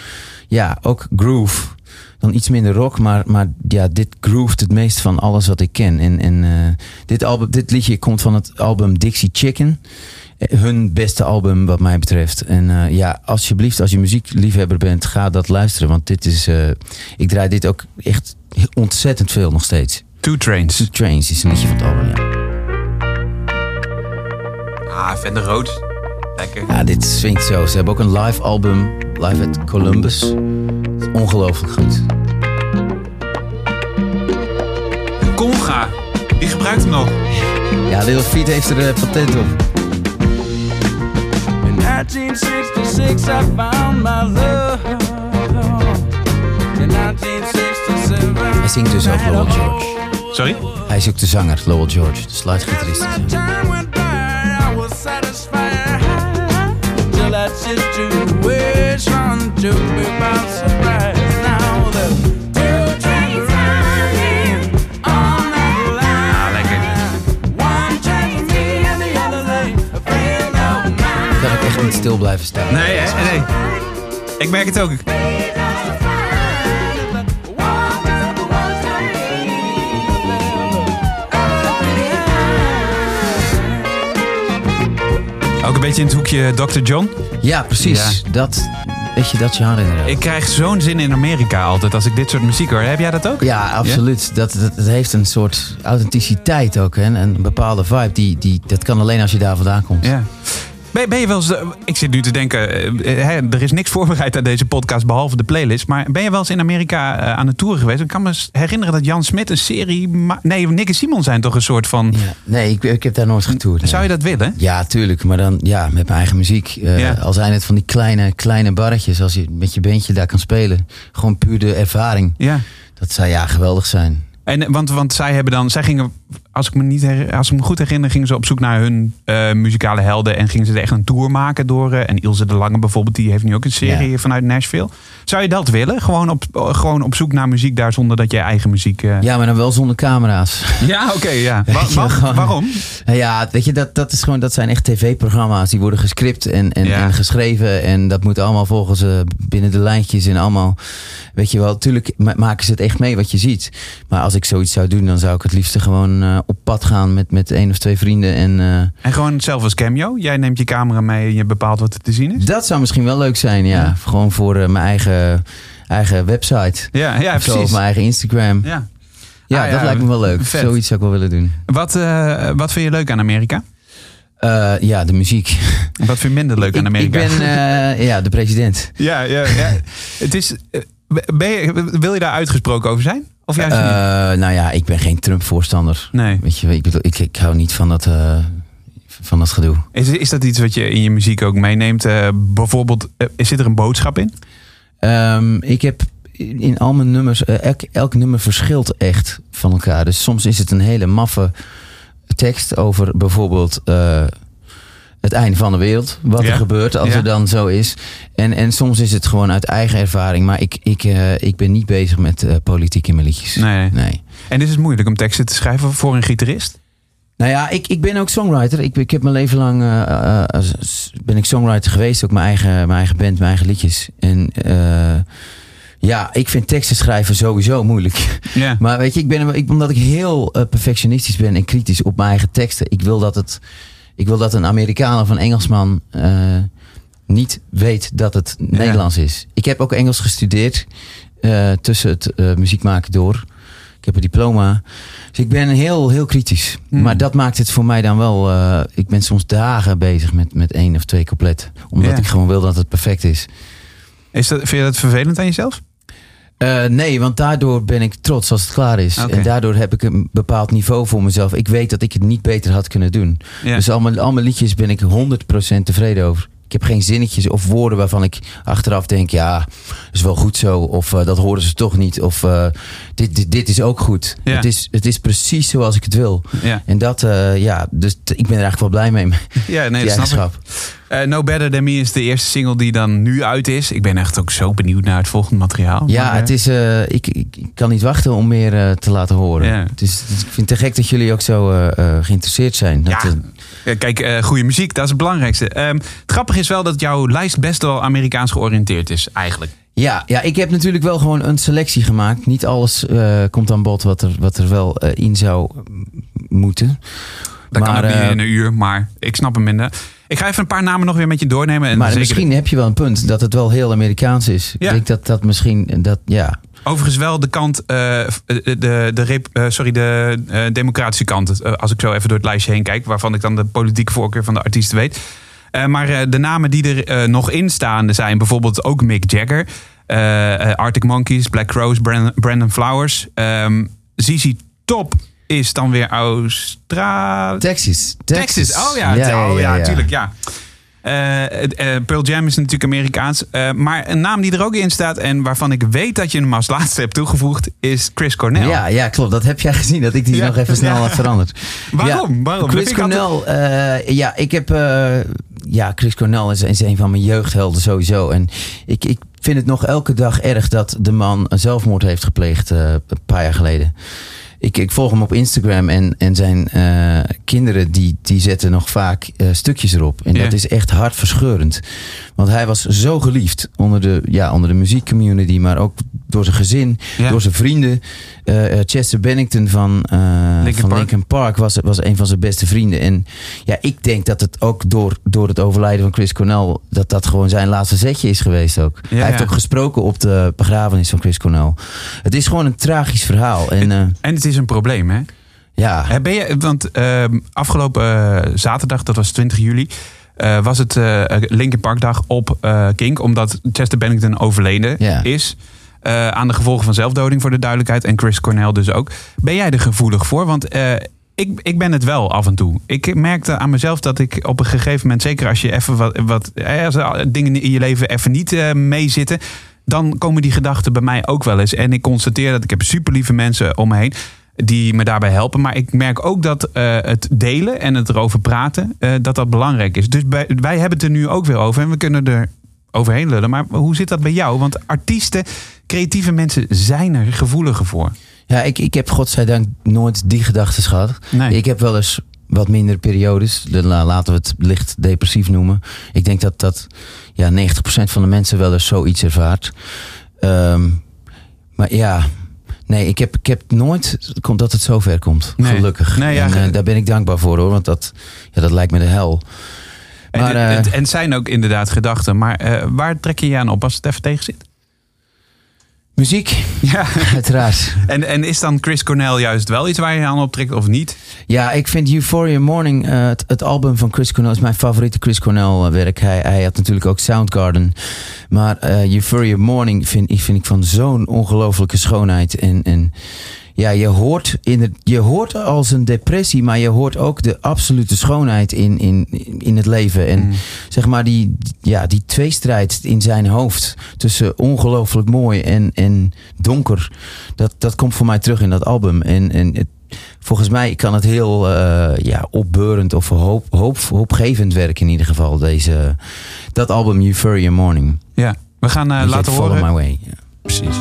ja, ook groove. Dan iets minder rock, maar, maar ja, dit grooved het meest van alles wat ik ken. En, en eh, dit, album, dit liedje komt van het album Dixie Chicken. Eh, Hun beste album wat mij betreft. En eh, ja, alsjeblieft, als je muziekliefhebber bent, ga dat luisteren. Want dit is, eh, ik draai dit ook echt ontzettend veel nog steeds. Two Trains. Two Trains is een liedje van het album, ja. Ah, Vende Rood. Lekker. Ja, dit swingt zo. Ze hebben ook een live album, live at Columbus. Ongelooflijk goed. Conga. Die gebruikt hem nog. Ja, Little Feet heeft er eh, patent op. In 1966, I found my love. In 1967, Hij zingt dus ook Lowell George. Sorry? Hij is ook de zanger, Lowell George, de slidegitarist satisfy ik echt niet stil blijven staan. Nee, nee. Ik merk het ook. Beetje in het hoekje Dr. John. Ja, precies. Dat, weet je, dat genre inderdaad. Ik krijg zo'n zin in Amerika altijd als ik dit soort muziek hoor. Heb jij dat ook? Ja, absoluut. Dat, dat, het heeft een soort authenticiteit ook. Hè? En een bepaalde vibe. Die, die, dat kan alleen als je daar vandaan komt. Ja. Ben, ben je wel eens, eh, ik zit nu te denken, eh, hè, er is niks voorbereid aan deze podcast behalve de playlist. Maar ben je wel eens in Amerika eh, aan de tour geweest? Ik kan me herinneren dat Jan Smit een serie. Nee, Nick en Simon zijn toch een soort van. Ja. Nee, ik, ik heb daar nooit getoerd. nee. Zou je dat willen? Ja, tuurlijk. Maar dan ja, met mijn eigen muziek. Eh, Ja. Al zijn het van die kleine, kleine barretjes. Als je met je beentje daar kan spelen. Gewoon puur de ervaring. Ja. Dat zou ja geweldig zijn. En, want, want zij hebben dan, zij gingen, als ik me, niet her- als ik me goed herinner, gingen ze op zoek naar hun eh, muzikale helden. En gingen ze er echt een tour maken door. eh, en Ilse de Lange bijvoorbeeld, die heeft nu ook een serie Ja. vanuit Nashville. Zou je dat willen? Gewoon op, eh, gewoon op zoek naar muziek daar zonder dat je eigen muziek. Ja, maar dan wel zonder camera's. Ja, oké, ja. Wa- Weet je, wa- gewoon- waarom? Ja, weet je, dat, dat, is gewoon, dat zijn echt tv-programma's. Die worden gescript en, en, Ja. en geschreven. En dat moet allemaal volgens binnen de lijntjes en allemaal. Weet je wel, natuurlijk ma- maken ze het echt mee wat je ziet. Maar als ik zoiets zou doen, dan zou ik het liefst gewoon eh, op pad gaan met, met één of twee vrienden. En eh, En gewoon zelf als cameo. Jij neemt je camera mee en je bepaalt wat er te zien is. dat zou misschien wel leuk zijn, ja. Ja. Gewoon voor eh, mijn eigen, eigen website. Ja, ja of zo, precies. of mijn eigen Instagram. Ja, Ja. Ah, ja, dat lijkt me wel leuk. vet. Zoiets zou ik wel willen doen. Wat, wat vind je leuk aan Amerika? Ja, de muziek. Wat vind je minder leuk aan Amerika? Ik ben ja, de president. Ja, ja, ja. Het is, ben je, wil je daar uitgesproken over zijn? Of juist Eh, niet? nou ja, ik ben geen Trump-voorstander. Nee. Weet je, ik, bedoel, ik, ik hou niet van dat, eh, van dat gedoe. Is, is dat iets wat je in je muziek ook meeneemt? Eh, bijvoorbeeld, eh, zit er een boodschap in? Ehm, ik heb in al mijn nummers, elk, elk nummer verschilt echt van elkaar. Dus soms is het een hele maffe tekst over bijvoorbeeld het einde van de wereld. Wat Ja. er gebeurt als Ja. er dan zo is. En, en soms is het gewoon uit eigen ervaring. Maar ik, ik, eh, ik ben niet bezig met eh, politiek in mijn liedjes. Nee. nee. En is het moeilijk om teksten te schrijven voor een gitarist? Nou ja, ik, ik ben ook songwriter. Ik, ik heb mijn leven lang eh, ben ik songwriter geweest. Ook mijn eigen, mijn eigen band, mijn eigen liedjes. En ja, ik vind teksten schrijven sowieso moeilijk. Ja. Maar weet je, ik ben, ik, omdat ik heel perfectionistisch ben en kritisch op mijn eigen teksten. Ik wil dat, het, ik wil dat een Amerikaan of een Engelsman eh, niet weet dat het Nederlands is. Ik heb ook Engels gestudeerd eh, tussen het eh, muziek maken door. Ik heb een diploma. Dus ik ben heel, heel kritisch. Hmm. Maar dat maakt het voor mij dan wel... ik ben soms dagen bezig met, met één of twee couplet. Omdat Ja. ik gewoon wil dat het perfect is. Is dat, vind je dat vervelend aan jezelf? Eh, nee, want daardoor ben ik trots als het klaar is. En daardoor heb ik een bepaald niveau voor mezelf. Ik weet dat ik het niet beter had kunnen doen. Ja. Dus al mijn, al mijn liedjes ben ik 100% tevreden over. Ik heb geen zinnetjes of woorden waarvan ik achteraf denk... ja, is wel goed zo. Of eh, dat horen ze toch niet. Of eh, dit, dit, dit is ook goed. Ja. Het, is, het is precies zoals ik het wil. Ja, En dat, eh, ja, dus ik ben er eigenlijk wel blij mee. ja nee, dat snap ik. no Better Than Me is de eerste single die dan nu uit is. Ik ben echt ook zo benieuwd naar het volgende materiaal. Ja, Maar, het is, ik, ik, ik kan niet wachten om meer te laten horen. Ja. Het is, het is- ik vind het te gek dat jullie ook zo geïnteresseerd zijn. Dat, Ja, kijk, eh, goede muziek, dat is het belangrijkste. Ehm, het grappige is wel dat jouw lijst best wel Amerikaans georiënteerd is, eigenlijk. ja, ja, ik heb natuurlijk wel gewoon een selectie gemaakt. Niet alles eh, komt aan bod wat er, wat er wel eh, in zou moeten. Dat kan ook niet eh, in een uur, maar ik snap hem minder. Ik ga even een paar namen nog weer met je doornemen. En maar zeker- misschien heb je wel een punt dat het wel heel Amerikaans is. Ja. Ik denk dat dat misschien, dat, ja. Overigens wel de kant, eh, de, de, de, rep- eh, sorry, de eh, democratische kant. Eh, als ik zo even door het lijstje heen kijk, waarvan ik dan de politieke voorkeur van de artiesten weet. Eh, maar eh, de namen die er eh, nog in staan zijn bijvoorbeeld ook Mick Jagger, eh, eh, Arctic Monkeys, Black Crowes, Brandon, Brandon Flowers. Ehm ZZ Top is dan weer Australië. Texas. Texas. Oh ja, oh, ja, tuurlijk. Ja. Eh, eh, Pearl Jam is natuurlijk Amerikaans. Eh, maar een naam die er ook in staat en waarvan ik weet dat je hem als laatste hebt toegevoegd, is Chris Cornell. Ja, ja, klopt. Dat heb jij gezien, dat ik die Ja. nog even snel had veranderd. Waarom? Waarom? Chris Cornell, eh, ja, ik heb... eh, ja, Chris Cornell is, is een van mijn jeugdhelden sowieso. En ik, ik vind het nog elke dag erg dat de man een zelfmoord heeft gepleegd eh, een paar jaar geleden. Ik, ik volg hem op Instagram en, en zijn eh, kinderen die, die zetten nog vaak eh, stukjes erop. En Ja. dat is echt hartverscheurend. Want hij was zo geliefd onder de, ja, onder de muziekcommunity, maar ook door zijn gezin, Ja. door zijn vrienden. Eh, Chester Bennington van, Linkin van Park. Linkin Park was, was een van zijn beste vrienden. En ja, ik denk dat het ook door, door het overlijden van Chris Cornell, dat dat gewoon zijn laatste zetje is geweest ook. Ja, hij heeft ja. ook gesproken op de begrafenis van Chris Cornell. Het is gewoon een tragisch verhaal. En En het is een probleem, hè? ja, Ben je, want ehm, afgelopen zaterdag, dat was 20 juli, was het eh Linkin Park dag op eh Kink, omdat Chester Bennington overleden is. Eh, aan de gevolgen van zelfdoding, voor de duidelijkheid. En Chris Cornell dus ook. Ben jij er gevoelig voor? Want eh, ik, ik ben het wel af en toe. Ik merkte aan mezelf dat ik op een gegeven moment, zeker als je even wat, wat eh, dingen in je leven even niet eh, meezitten, dan komen die gedachten bij mij ook wel eens. En ik constateer dat ik heb super lieve mensen om me heen die me daarbij helpen. Maar ik merk ook dat het delen en het erover praten, dat dat belangrijk is. Dus wij hebben het er nu ook weer over en we kunnen er overheen lullen. Maar hoe zit dat bij jou? Want artiesten, creatieve mensen zijn er gevoeliger voor. ja ik, ik heb godzijdank nooit die gedachten gehad. Nee. Ik heb wel eens wat minder periodes. De- la- laten we het licht depressief noemen. Ik denk dat, dat ja, 90% van de mensen wel eens zoiets ervaart. Ehm, maar ja, nee, ik heb, ik heb nooit komt dat het zover komt. Nee. Gelukkig. Nee, ja, en, eh, daar ben ik dankbaar voor hoor. Want dat, ja, dat lijkt me de hel. En, Maar, het, eh, en zijn ook inderdaad gedachten. Maar eh, waar trek je je aan op als het even tegen zit? Muziek, Ja. uiteraard. En, en is dan Chris Cornell juist wel iets waar je aan optrekt of niet? Ja, ik vind Euphoria Morning, eh, het, het album van Chris Cornell, is mijn favoriete Chris Cornell eh, werk. Hij, hij had natuurlijk ook Soundgarden. Maar eh, Euphoria Morning vind, ik- vind ik van zo'n ongelofelijke schoonheid. En, en ja, je hoort, in het, je hoort als een depressie, maar je hoort ook de absolute schoonheid in, in, in het leven. En zeg maar die, ja, die tweestrijd in zijn hoofd tussen ongelooflijk mooi en, en donker, dat, dat komt voor mij terug in dat album. En, en het, volgens mij kan het heel eh, ja, opbeurend of hoop, hoop, hoopgevend werken in ieder geval. Deze, dat album Euphoria Morning. Ja. We gaan je, laten Follow horen. My Way. Ja. Precies.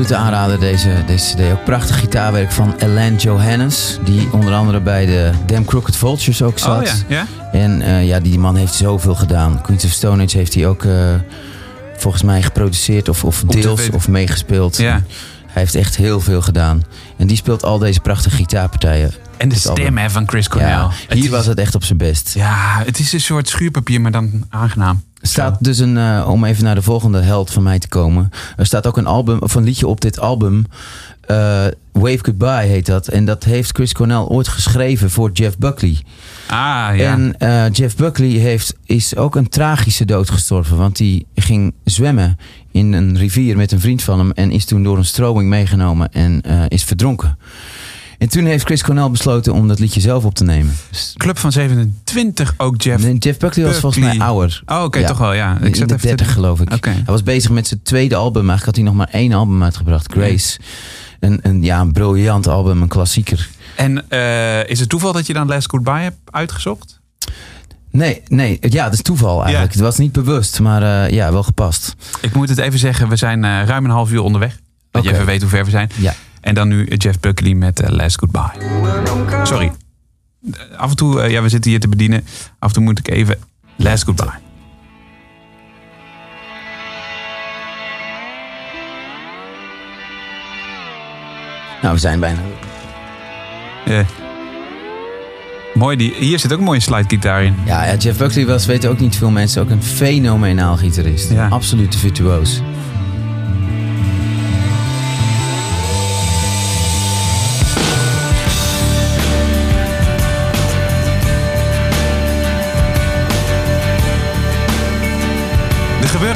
Absolute aanrader deze, deze CD. Ook prachtig gitaarwerk van Elaine Johannes. Die onder andere bij de Damn Crooked Vultures ook zat. Oh ja, ja? En eh, ja, die man heeft zoveel gedaan. Queens of Stone Age heeft hij ook eh, volgens mij geproduceerd of, of deels of meegespeeld. Ja. Hij heeft echt heel veel gedaan. En die speelt al deze prachtige gitaarpartijen. En de stem hè, van Chris Cornell. Ja, hier was het echt op zijn best. Ja, het is een soort schuurpapier, maar dan aangenaam. Er staat dus een, eh, om even naar de volgende held van mij te komen. Er staat ook een album, of een liedje op dit album. eh, Wave Goodbye heet dat. En dat heeft Chris Cornell ooit geschreven voor Jeff Buckley. Ah, ja. En eh, Jeff Buckley heeft, is ook een tragische dood gestorven. Want die ging zwemmen in een rivier met een vriend van hem. En is toen door een stroming meegenomen en is verdronken. En toen heeft Chris Cornell besloten om dat liedje zelf op te nemen. Dus, Club van 27, ook Jeff. Nee, Jeff Buckley was volgens mij ouder. Oh, oké, Ja. toch wel, ja. in zat de even 30 te- geloof ik. Hij was bezig met zijn tweede album. Eigenlijk had hij nog maar één album uitgebracht. Grace. Een, een, ja, een briljant album, een klassieker. En eh, is het toeval dat je dan Last Goodbye hebt uitgezocht? Nee, nee, ja, dat is toeval eigenlijk. Ja. Het was niet bewust, maar eh, ja, wel gepast. Ik moet het even zeggen, we zijn eh, ruim een half uur onderweg. Dat je even weet hoe ver we zijn. Ja. En dan nu Jeff Buckley met uh, Last Goodbye. Sorry. Af en toe, eh, ja, we zitten hier te bedienen. Af en toe moet ik even Last Goodbye. Nou, we zijn bijna. Ja. Mooi, die, hier zit ook een mooie slidegitaar in. Ja, Jeff Buckley was, weten ook niet veel mensen, ook een fenomenaal gitarist. Ja. Absoluut virtuoos.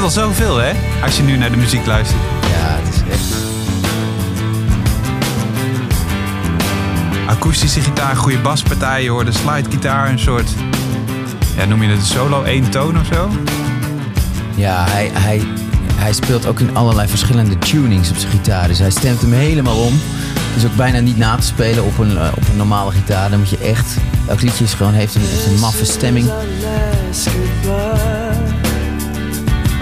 Er gebeurt al zoveel, hè? Als je nu naar de muziek luistert. Ja, het is echt... Akoestische gitaar, goede baspartij. Je hoort de slidegitaar, een soort... Ja, noem je het een solo? één toon of zo? Ja, hij, hij, hij speelt ook in allerlei verschillende tunings op zijn gitaar. Dus hij stemt hem helemaal om. Het is ook bijna niet na te spelen op een, eh, op een normale gitaar. Dan moet je echt... Elk liedje is gewoon, heeft, een, heeft een maffe stemming.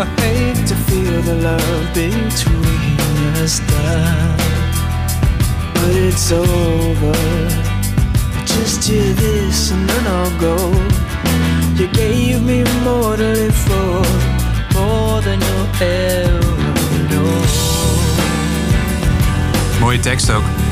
I hate to feel the love between us die, but it's over. Just hear this and then I'll go. You gave me more to live for, more than you'll ever know. Mooie tekst ook.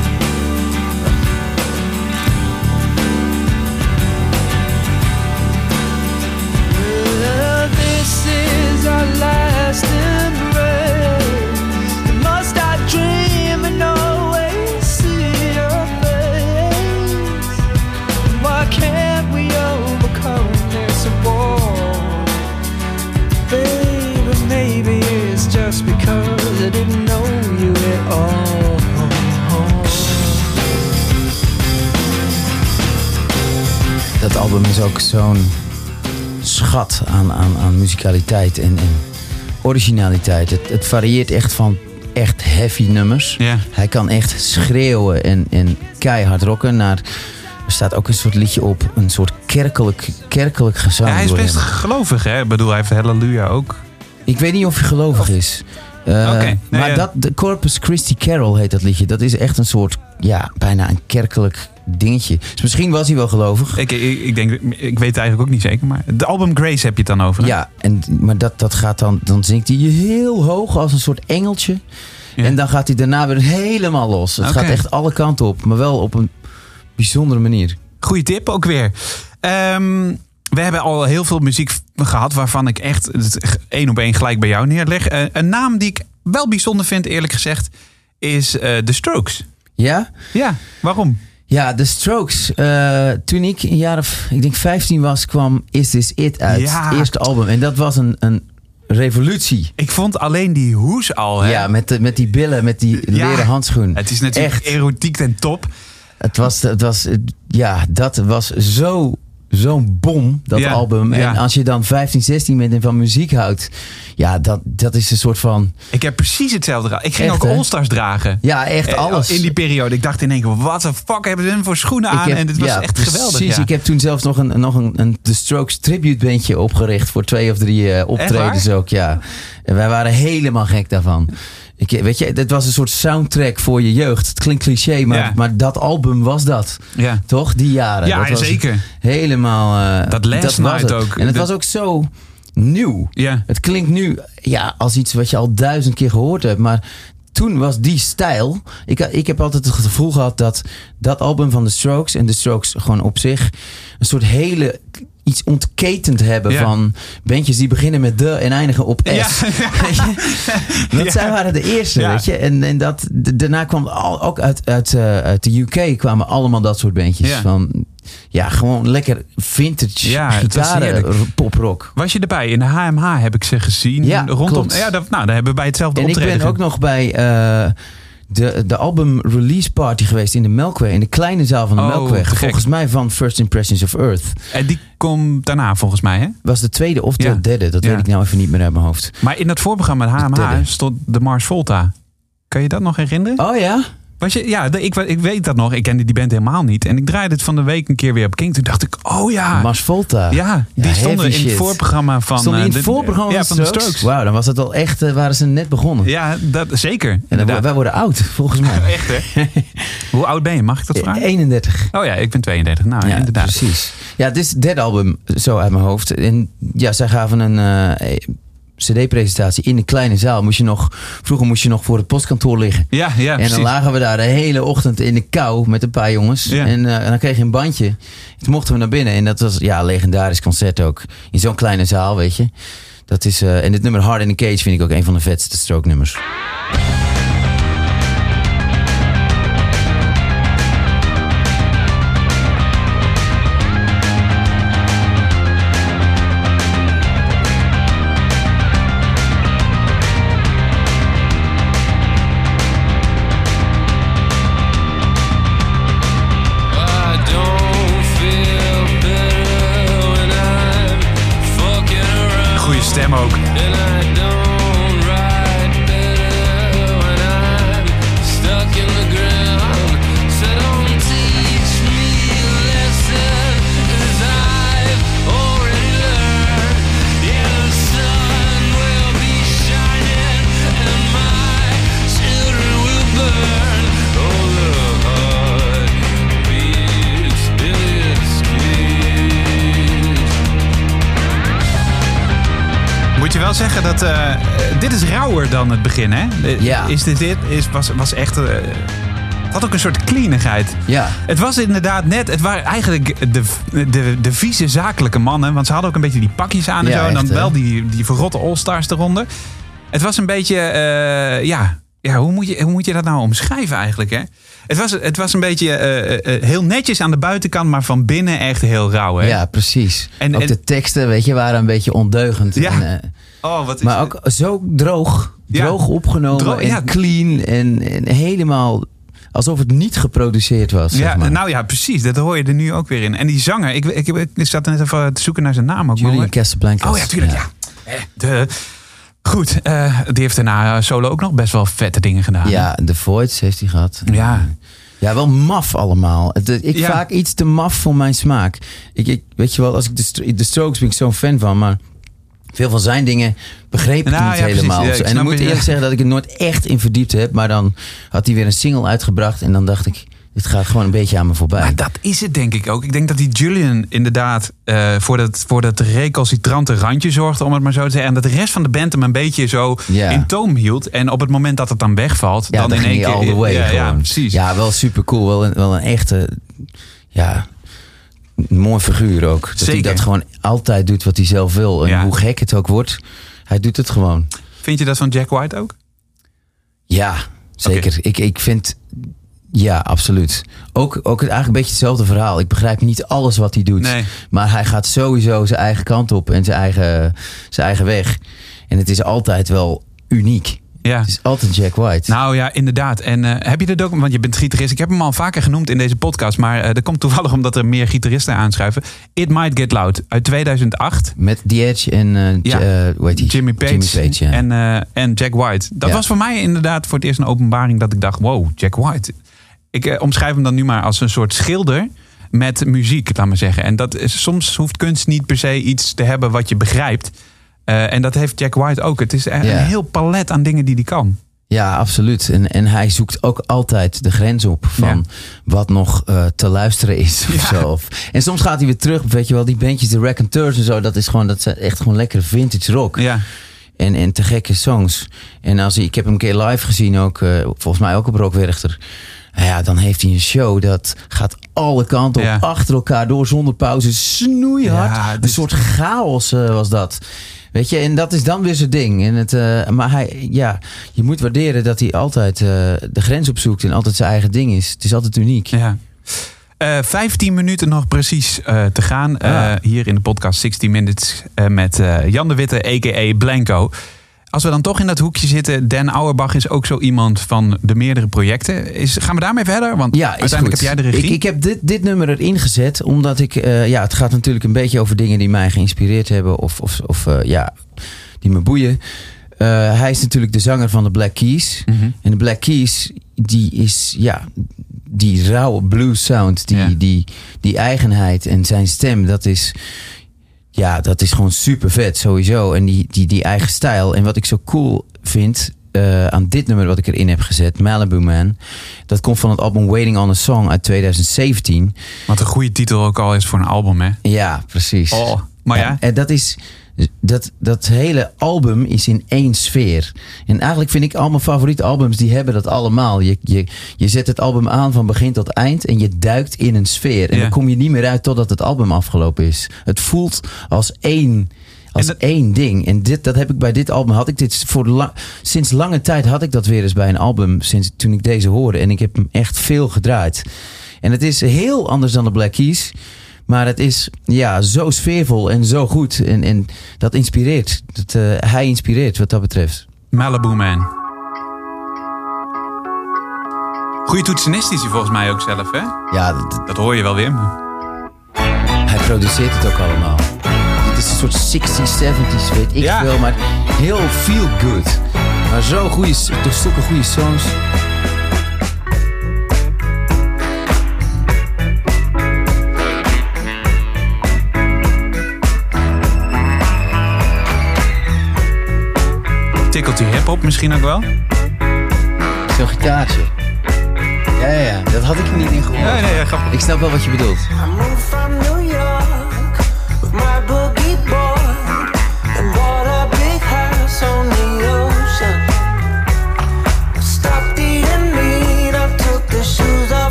Dat album is ook zo'n schat aan, aan, aan muzikaliteit en, en originaliteit. Het, het varieert echt van echt heavy nummers. Ja. Hij kan echt schreeuwen en, en keihard rocken naar... Er staat ook een soort liedje op, een soort kerkelijk, kerkelijk gezang. Ja, hij is best gelovig, hè? Ik bedoel, hij heeft Halleluja ook. Ik weet niet of hij gelovig is. Eh, nee, maar ja. dat, de Corpus Christi Carol heet dat liedje. Dat is echt een soort, ja, bijna een kerkelijk dingetje. Dus misschien was hij wel gelovig. Ik, ik, ik denk, ik weet het eigenlijk ook niet zeker, maar de album Grace heb je het dan over. hè? Ja, en, maar dat, dat gaat dan, dan zingt hij heel hoog als een soort engeltje. Ja. En dan gaat hij daarna weer helemaal los. Het gaat echt alle kanten op, maar wel op een bijzondere manier. Goeie tip ook weer. Ehm, we hebben al heel veel muziek gehad waarvan ik echt het één op één gelijk bij jou neerleg. Eh, een naam die ik wel bijzonder vind, eerlijk gezegd, is eh The Strokes. Ja? Ja, waarom? Ja, The Strokes. eh, toen ik een jaar of, ik denk 15 was, kwam Is This It uit. Ja. Het eerste album. En dat was een, een revolutie. Ik vond alleen die hoes al. Hè? Ja, met, de, met die billen, met die Ja. leren handschoen. Het is natuurlijk Echt. erotiek ten top. Het was, het was, ja, dat was zo, zo'n bom, dat Ja, album. ja. En als je dan 15, 16 bent en van muziek houdt, ja, dat, dat is een soort van, Ik heb precies hetzelfde. Ik ging Echt, ook? All-Stars dragen. ja, echt Eh, alles. In die periode. Ik dacht in één keer, wat de fuck hebben ze hem voor schoenen aan? heb- en dit was ja, echt geweldig. Precies, ik heb toen zelfs nog een, nog een, een The Strokes tribute bandje opgericht voor twee of drie eh, optredens ook, ja. En wij waren helemaal gek daarvan. Ik, weet je, het was een soort soundtrack voor je jeugd. Het klinkt cliché, maar, Ja. maar dat album was dat. Ja. Toch? Die jaren. Ja, dat was zeker. Helemaal. eh, Dat Last was Night het. ook. En het Dat- was ook zo nieuw. Ja. Het klinkt nu ja, als iets wat je al duizend keer gehoord hebt. Maar toen was die stijl. Ik, ik heb altijd het gevoel gehad dat dat album van The Strokes en The Strokes gewoon op zich een soort hele iets ontketend hebben Ja. van bandjes die beginnen met de en eindigen op S. Ja. Dat Ja. zij waren de eerste, weet je. En, en dat, daarna kwam al, ook uit, uit, eh, uit de UK kwamen allemaal dat soort bandjes. Van, ja, gewoon lekker vintage Ja, gitaren, poprock. Was je erbij? In de HMH heb ik ze gezien. Ja, rondom. klopt. Ja, dat, nou, daar hebben we bij hetzelfde En ik optreden. ben ook nog bij eh, de, de album release party geweest in de Melkweg. In de kleine zaal van de Oh, Melkweg. gek. Volgens mij van First Impressions of Earth. En die komt daarna volgens mij, hè? Was de tweede of de Ja. derde. Dat Ja. weet ik nou even niet meer uit mijn hoofd. Maar in dat voorprogramma de HMH stond de Mars Volta. Kan je dat nog herinneren? Oh ja? Was je, ja, ik, ik weet dat nog. Ik kende die band helemaal niet. En ik draaide het van de week een keer weer op King. Toen dacht ik, oh ja. Mars Volta. ja, die Ja, stonden in het voorprogramma van... Stond die in eh, het de- voorprogramma ja, van de Strokes? Strokes. Wauw, dan was het al echt, eh, waren ze net begonnen. Ja, dat, zeker. En dan, wij worden oud, volgens mij. Echt, hè? Hoe oud ben je? Mag ik dat vragen? 31. Oh ja, ik ben 32. Nou, Ja, inderdaad. precies. Ja, dit is het derde album, zo uit mijn hoofd. En ja, zij gaven een... eh, cd-presentatie in een kleine zaal. Moest je nog, vroeger moest je nog voor het postkantoor liggen. Ja, ja, en precies. dan lagen we daar de hele ochtend in de kou met een paar jongens. Ja. En, eh, en dan kreeg je een bandje. Toen mochten we naar binnen. En dat was ja, een legendarisch concert ook. In zo'n kleine zaal, weet je. Dat is, eh, en dit nummer Hard in the Cage vind ik ook een van de vetste stroke nummers. Zeggen dat eh, dit is rauwer dan het begin, hè? Ja. Is dit, dit is, was, was echt... eh, het had ook een soort cleanigheid. Ja. Het was inderdaad net... Het waren eigenlijk de, de, de vieze zakelijke mannen. Want ze hadden ook een beetje die pakjes aan en Ja, zo. En dan echt, wel die, die verrotte all-stars eronder. Het was een beetje... eh, ja, ja hoe, moet je, hoe moet je dat nou omschrijven eigenlijk, hè? Het was, het was een beetje eh, eh, heel netjes aan de buitenkant... maar van binnen echt heel rauw, hè? Ja, precies. En- ook en- de teksten, weet je, waren een beetje ondeugend. Ja. En, eh, Oh, wat is maar ook zo droog. Ja. Droog opgenomen Dro- en ja. clean. En, en helemaal alsof het niet geproduceerd was. Ja, zeg maar. nou ja, precies. Dat hoor je er nu ook weer in. En die zanger, ik, ik, ik, zat net even te zoeken naar zijn naam ook. Julian maar- Casablancas. Oh ja, tuurlijk, ja. Eh, De, goed, eh, die heeft daarna solo ook nog best wel vette dingen gedaan. Ja, The Voids heeft hij gehad. Ja. Ja, wel maf allemaal. Het- ik Ja. vaak iets te maf voor mijn smaak. Ik, ik, weet je wel, als ik de, de Strokes ben ik zo'n fan van, maar veel van zijn dingen begreep ik Nou, niet ja, helemaal. Ja, ik en dan moet ik eerlijk zeggen dat ik het nooit echt in verdiept heb. Maar dan had hij weer een single uitgebracht en dan dacht ik, dit gaat gewoon een beetje aan me voorbij. Maar dat is het denk ik ook. Ik denk dat die Julian inderdaad eh, voor, dat, voor dat recalcitrante randje zorgde, om het maar zo te zeggen. En dat de rest van de band hem een beetje zo Ja. in toom hield. En op het moment dat het dan wegvalt, ja, dan dan in één keer... all the way ja, ja, precies. Ja, wel super cool. Wel een, wel een echte, ja, mooi figuur ook. Dat hij dat gewoon altijd doet wat hij zelf wil. En hoe gek het ook wordt, hij doet het gewoon. Vind je dat van Jack White ook? Ja, zeker. Ik, ik vind. Ja, absoluut. Ook, ook het, eigenlijk een beetje hetzelfde verhaal. Ik begrijp niet alles wat hij doet. Nee. Maar hij gaat sowieso zijn eigen kant op en zijn eigen, zijn eigen weg. En het is altijd wel uniek. Ja. Het is altijd Jack White. Nou ja, inderdaad. En eh, heb je de document, want je bent gitarist. Ik heb hem al vaker genoemd in deze podcast, maar eh, dat komt toevallig omdat er meer gitaristen aanschuiven. It Might Get Loud uit 2008. Met The Edge en eh, Ja. Jimmy Page, Jimmy Page ja. en, en Jack White. Dat Ja. was voor mij inderdaad voor het eerst een openbaring dat ik dacht, wow, Jack White. Ik eh, omschrijf hem dan nu maar als een soort schilder met muziek, laat maar zeggen. En dat is, soms hoeft kunst niet per se iets te hebben wat je begrijpt. Eh, en dat heeft Jack White ook. Het is een Ja. heel palet aan dingen die hij kan. Ja, absoluut. En, en hij zoekt ook altijd de grens op van wat nog eh, te luisteren is. Of Ja. zo. Of- En soms gaat hij weer terug, weet je wel, die bandjes, de Raconteurs en zo. Dat is gewoon, dat zijn echt gewoon lekkere vintage rock. Ja, En, en te gekke songs. En als hij, ik heb hem een keer live gezien ook, volgens mij ook op Rockwerchter. Nou ja, dan heeft hij een show dat gaat alle kanten op, Ja. achter elkaar door, zonder pauze, snoeihard. Ja, een soort chaos eh, was dat. Weet je, en dat is dan weer zijn ding. En het, eh, maar hij, ja, je moet waarderen dat hij altijd eh, de grens opzoekt en altijd zijn eigen ding is. Het is altijd uniek. ja. Eh 15 minuten nog precies te gaan. Ah. hier in de podcast 60 Minutes met Jan de Witte, a.k.a. Blanco. Als we dan toch in dat hoekje zitten, Dan Auerbach is ook zo iemand van de meerdere projecten. Is, gaan we daarmee verder? Want Ja, uiteindelijk goed. heb jij de regie. Ik, ik heb dit, dit nummer erin gezet, omdat ik... eh, ja, het gaat natuurlijk een beetje over dingen die mij geïnspireerd hebben. Of, of, of eh, ja, die me boeien. Eh, hij is natuurlijk de zanger van de Black Keys. Mhm. En de Black Keys, die is... Ja, die rauwe blues sound, die, Ja. die, die eigenheid en zijn stem, dat is... Ja, dat is gewoon super vet sowieso. En die, die, die eigen stijl. En wat ik zo cool vind eh, aan dit nummer wat ik erin heb gezet, Malibu Man. Dat komt van het album Waiting on a Song uit 2017. Wat een goede titel ook al is voor een album, hè? Ja, precies. Oh, maar ja. En, en dat is, Dat, dat hele album is in één sfeer. En eigenlijk vind ik al mijn favoriete albums, die hebben dat allemaal. Je, je, je zet het album aan van begin tot eind en je duikt in een sfeer. En Ja. dan kom je niet meer uit totdat het album afgelopen is. Het voelt als één, als dat- één ding. En dit, dat heb ik bij dit album, had ik dit voor la- sinds lange tijd had ik dat weer eens bij een album, sinds toen ik deze hoorde. En ik heb hem echt veel gedraaid. En het is heel anders dan de Black Keys. Maar het is ja, zo sfeervol en zo goed. En, en dat inspireert. Dat, eh, hij inspireert wat dat betreft. Malibu Man. Goeie toetsenist is hij volgens mij ook zelf, hè? Ja, dat- Dat hoor je wel weer. maar- hij produceert het ook allemaal. Het is een soort 60s, 70s, weet ik Ja. veel. Maar heel feel good. Maar zo goede, toch zulke goede songs. Hij hip-hop misschien ook wel? Zo'n gitaartje. Ja, ja, ja, dat had ik er niet in gehoord. Nee, nee, ja, grappig. Ik snap wel wat je bedoelt.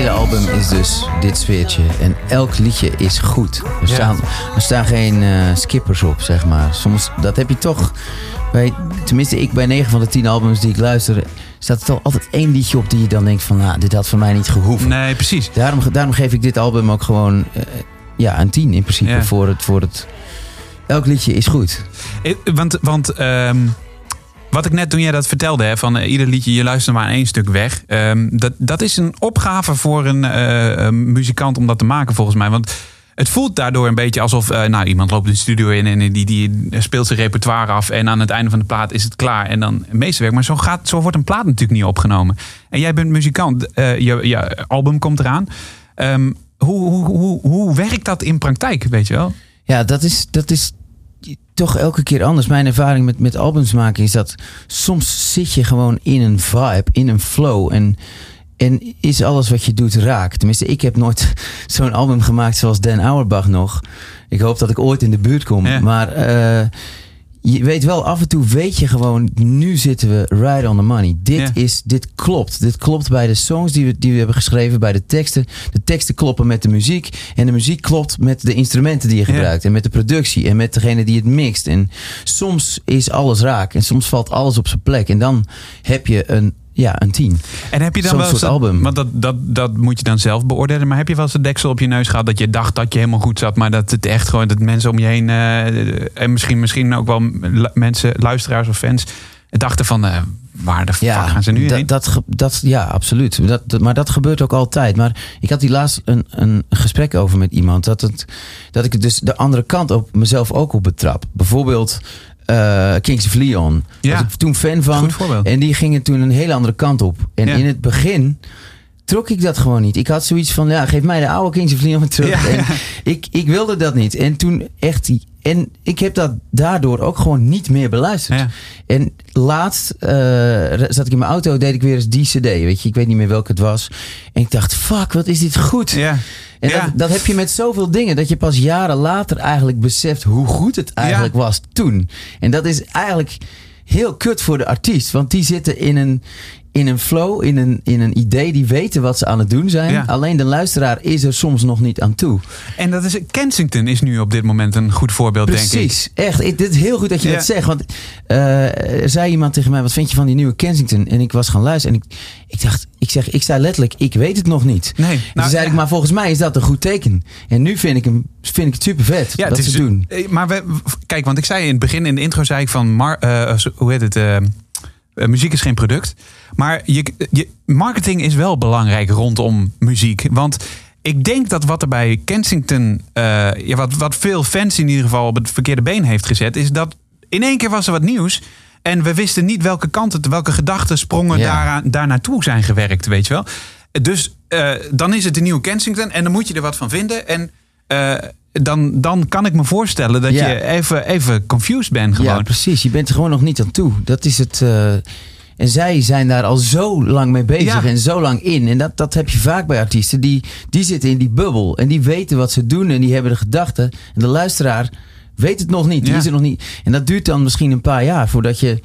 Hele album is dus dit sfeertje. En elk liedje is goed. Er staan, er staan geen eh, skippers op, zeg maar. Soms, dat heb je toch... Bij, tenminste, ik bij 9 van de 10 albums die ik luister... staat er toch altijd één liedje op die je dan denkt van... Nou, dit had voor mij niet gehoeven. Nee, precies. Daarom, daarom geef ik dit album ook gewoon... eh, ja, een 10 in principe. Ja. Voor, het, voor het... Elk liedje is goed. Eh, Want, want ehm, wat ik net toen jij dat vertelde, hè, van eh, ieder liedje, je luistert maar één stuk weg. ehm, dat, dat is een opgave voor een eh, eh, muzikant om dat te maken, volgens mij. Want het voelt daardoor een beetje alsof eh, nou, iemand loopt de studio in en die, die speelt zijn repertoire af. En aan het einde van de plaat is het klaar. En dan het meeste werk. Maar zo, gaat, zo wordt een plaat natuurlijk niet opgenomen. En jij bent muzikant. je, je album komt eraan. Ehm, hoe, hoe, hoe, hoe werkt dat in praktijk, weet je wel? Ja, dat is, dat is toch elke keer anders. Mijn ervaring met, met albums maken is dat soms zit je gewoon in een vibe, in een flow. En, en is alles wat je doet raak. Tenminste, ik heb nooit zo'n album gemaakt zoals Dan Auerbach nog. Ik hoop dat ik ooit in de buurt kom. Ja. Maar eh, je weet wel, af en toe weet je gewoon, nu zitten we right on the money. Dit, is, dit klopt. Dit klopt bij de songs die we, die we hebben geschreven, bij de teksten. De teksten kloppen met de muziek. En de muziek klopt met de instrumenten die je gebruikt. En met de productie. En met degene die het mixt. En soms is alles raak. En soms valt alles op zijn plek. En dan heb je een, ja, een tien. En heb je dan Zo'n wel eens soort album. Want dat, dat, dat moet je dan zelf beoordelen. Maar heb je wel eens de deksel op je neus gehad dat je dacht dat je helemaal goed zat, maar dat het echt gewoon dat mensen om je heen eh, en misschien, misschien ook wel mensen, luisteraars of fans dachten van eh, waar de fuck gaan ze nu dat, heen? dat, dat, ja, absoluut. Dat, dat- maar dat gebeurt ook altijd. Maar ik had hier laatst een, een gesprek over met iemand. Dat, het, dat ik dus de andere kant op mezelf ook op betrap. Bijvoorbeeld eh, Kings of Leon. Ja. Was ik toen fan van. En die gingen toen een hele andere kant op. En Ja. in het begin trok ik dat gewoon niet. Ik had zoiets van, ja, geef mij de oude Kings of Leon terug. Ja. En ik, ik wilde dat niet. En toen echt... En ik heb dat daardoor ook gewoon niet meer beluisterd. Ja. En laatst eh, zat ik in mijn auto, deed ik weer eens die cd. Weet je, ik weet niet meer welke het was. En ik dacht, fuck, wat is dit goed. Ja. En Ja. dat, dat heb je met zoveel dingen. Dat je pas jaren later eigenlijk beseft hoe goed het eigenlijk was toen. En dat is eigenlijk heel kut voor de artiest. Want die zitten in een, in een flow, in een, in een idee. Die weten wat ze aan het doen zijn. Ja. Alleen de luisteraar is er soms nog niet aan toe. En dat is Kensington is nu op dit moment een goed voorbeeld, denk ik. Precies, echt. Ik, dit is heel goed dat je Ja. dat zegt. Want eh, er zei iemand tegen mij, wat vind je van die nieuwe Kensington? En ik was gaan luisteren en ik, ik dacht, ik zeg, ik zei letterlijk, ik weet het nog niet. Nee, En nou, toen zei ja. ik, maar volgens mij is dat een goed teken. En nu vind ik, hem, vind ik het super vet Ja, dat is, ze doen. eh, Maar we, kijk, want ik zei in het begin, in de intro, zei ik van, mar, eh, hoe heet het? Eh, muziek is geen product. Maar je, je, marketing is wel belangrijk rondom muziek. Want ik denk dat wat er bij Kensington, eh, ja, wat, wat veel fans in ieder geval op het verkeerde been heeft gezet, is dat in één keer was er wat nieuws. En we wisten niet welke kant het, welke gedachten sprongen Ja. daaraan, daar naartoe zijn gewerkt, weet je wel. Dus eh, dan is het de nieuwe Kensington en dan moet je er wat van vinden. En dan, dan kan ik me voorstellen dat Ja. je even, even confused bent Ja, gewoon. precies. Je bent er gewoon nog niet aan toe. Dat is het. eh, en zij zijn daar al zo lang mee bezig Ja. en zo lang in. En dat, dat heb je vaak bij artiesten. Die, die zitten in die bubbel. En die weten wat ze doen en die hebben de gedachten. En de luisteraar weet het nog niet. Die Ja. is er nog niet. En dat duurt dan misschien een paar jaar voordat je,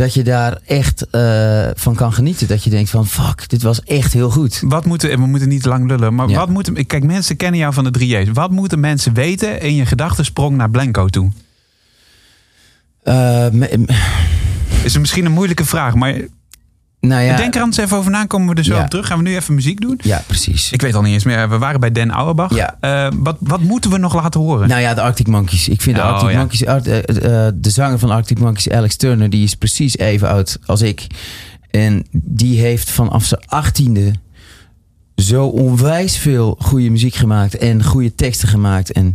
dat je daar echt eh, van kan genieten. Dat je denkt van fuck, dit was echt heel goed. Wat moeten, en we moeten niet lang lullen, maar Ja. wat moeten, kijk, mensen kennen jou van de 3J's. Wat moeten mensen weten in je gedachtensprong naar Blanco toe? Eh, me- Is misschien een moeilijke vraag, maar nou ja, denk er anders even over na, komen we er zo Ja. op terug. Gaan we nu even muziek doen? ja, precies. Ik weet al niet eens meer, we waren bij Den Auerbach. Ja. Eh, wat, wat moeten we nog laten horen? Nou ja, de Arctic Monkeys. Ik vind de Oh, Arctic. Monkeys, Art- eh, eh, de zanger van Arctic Monkeys, Alex Turner, die is precies even oud als ik. En die heeft vanaf zijn achttiende zo onwijs veel goede muziek gemaakt en goede teksten gemaakt. En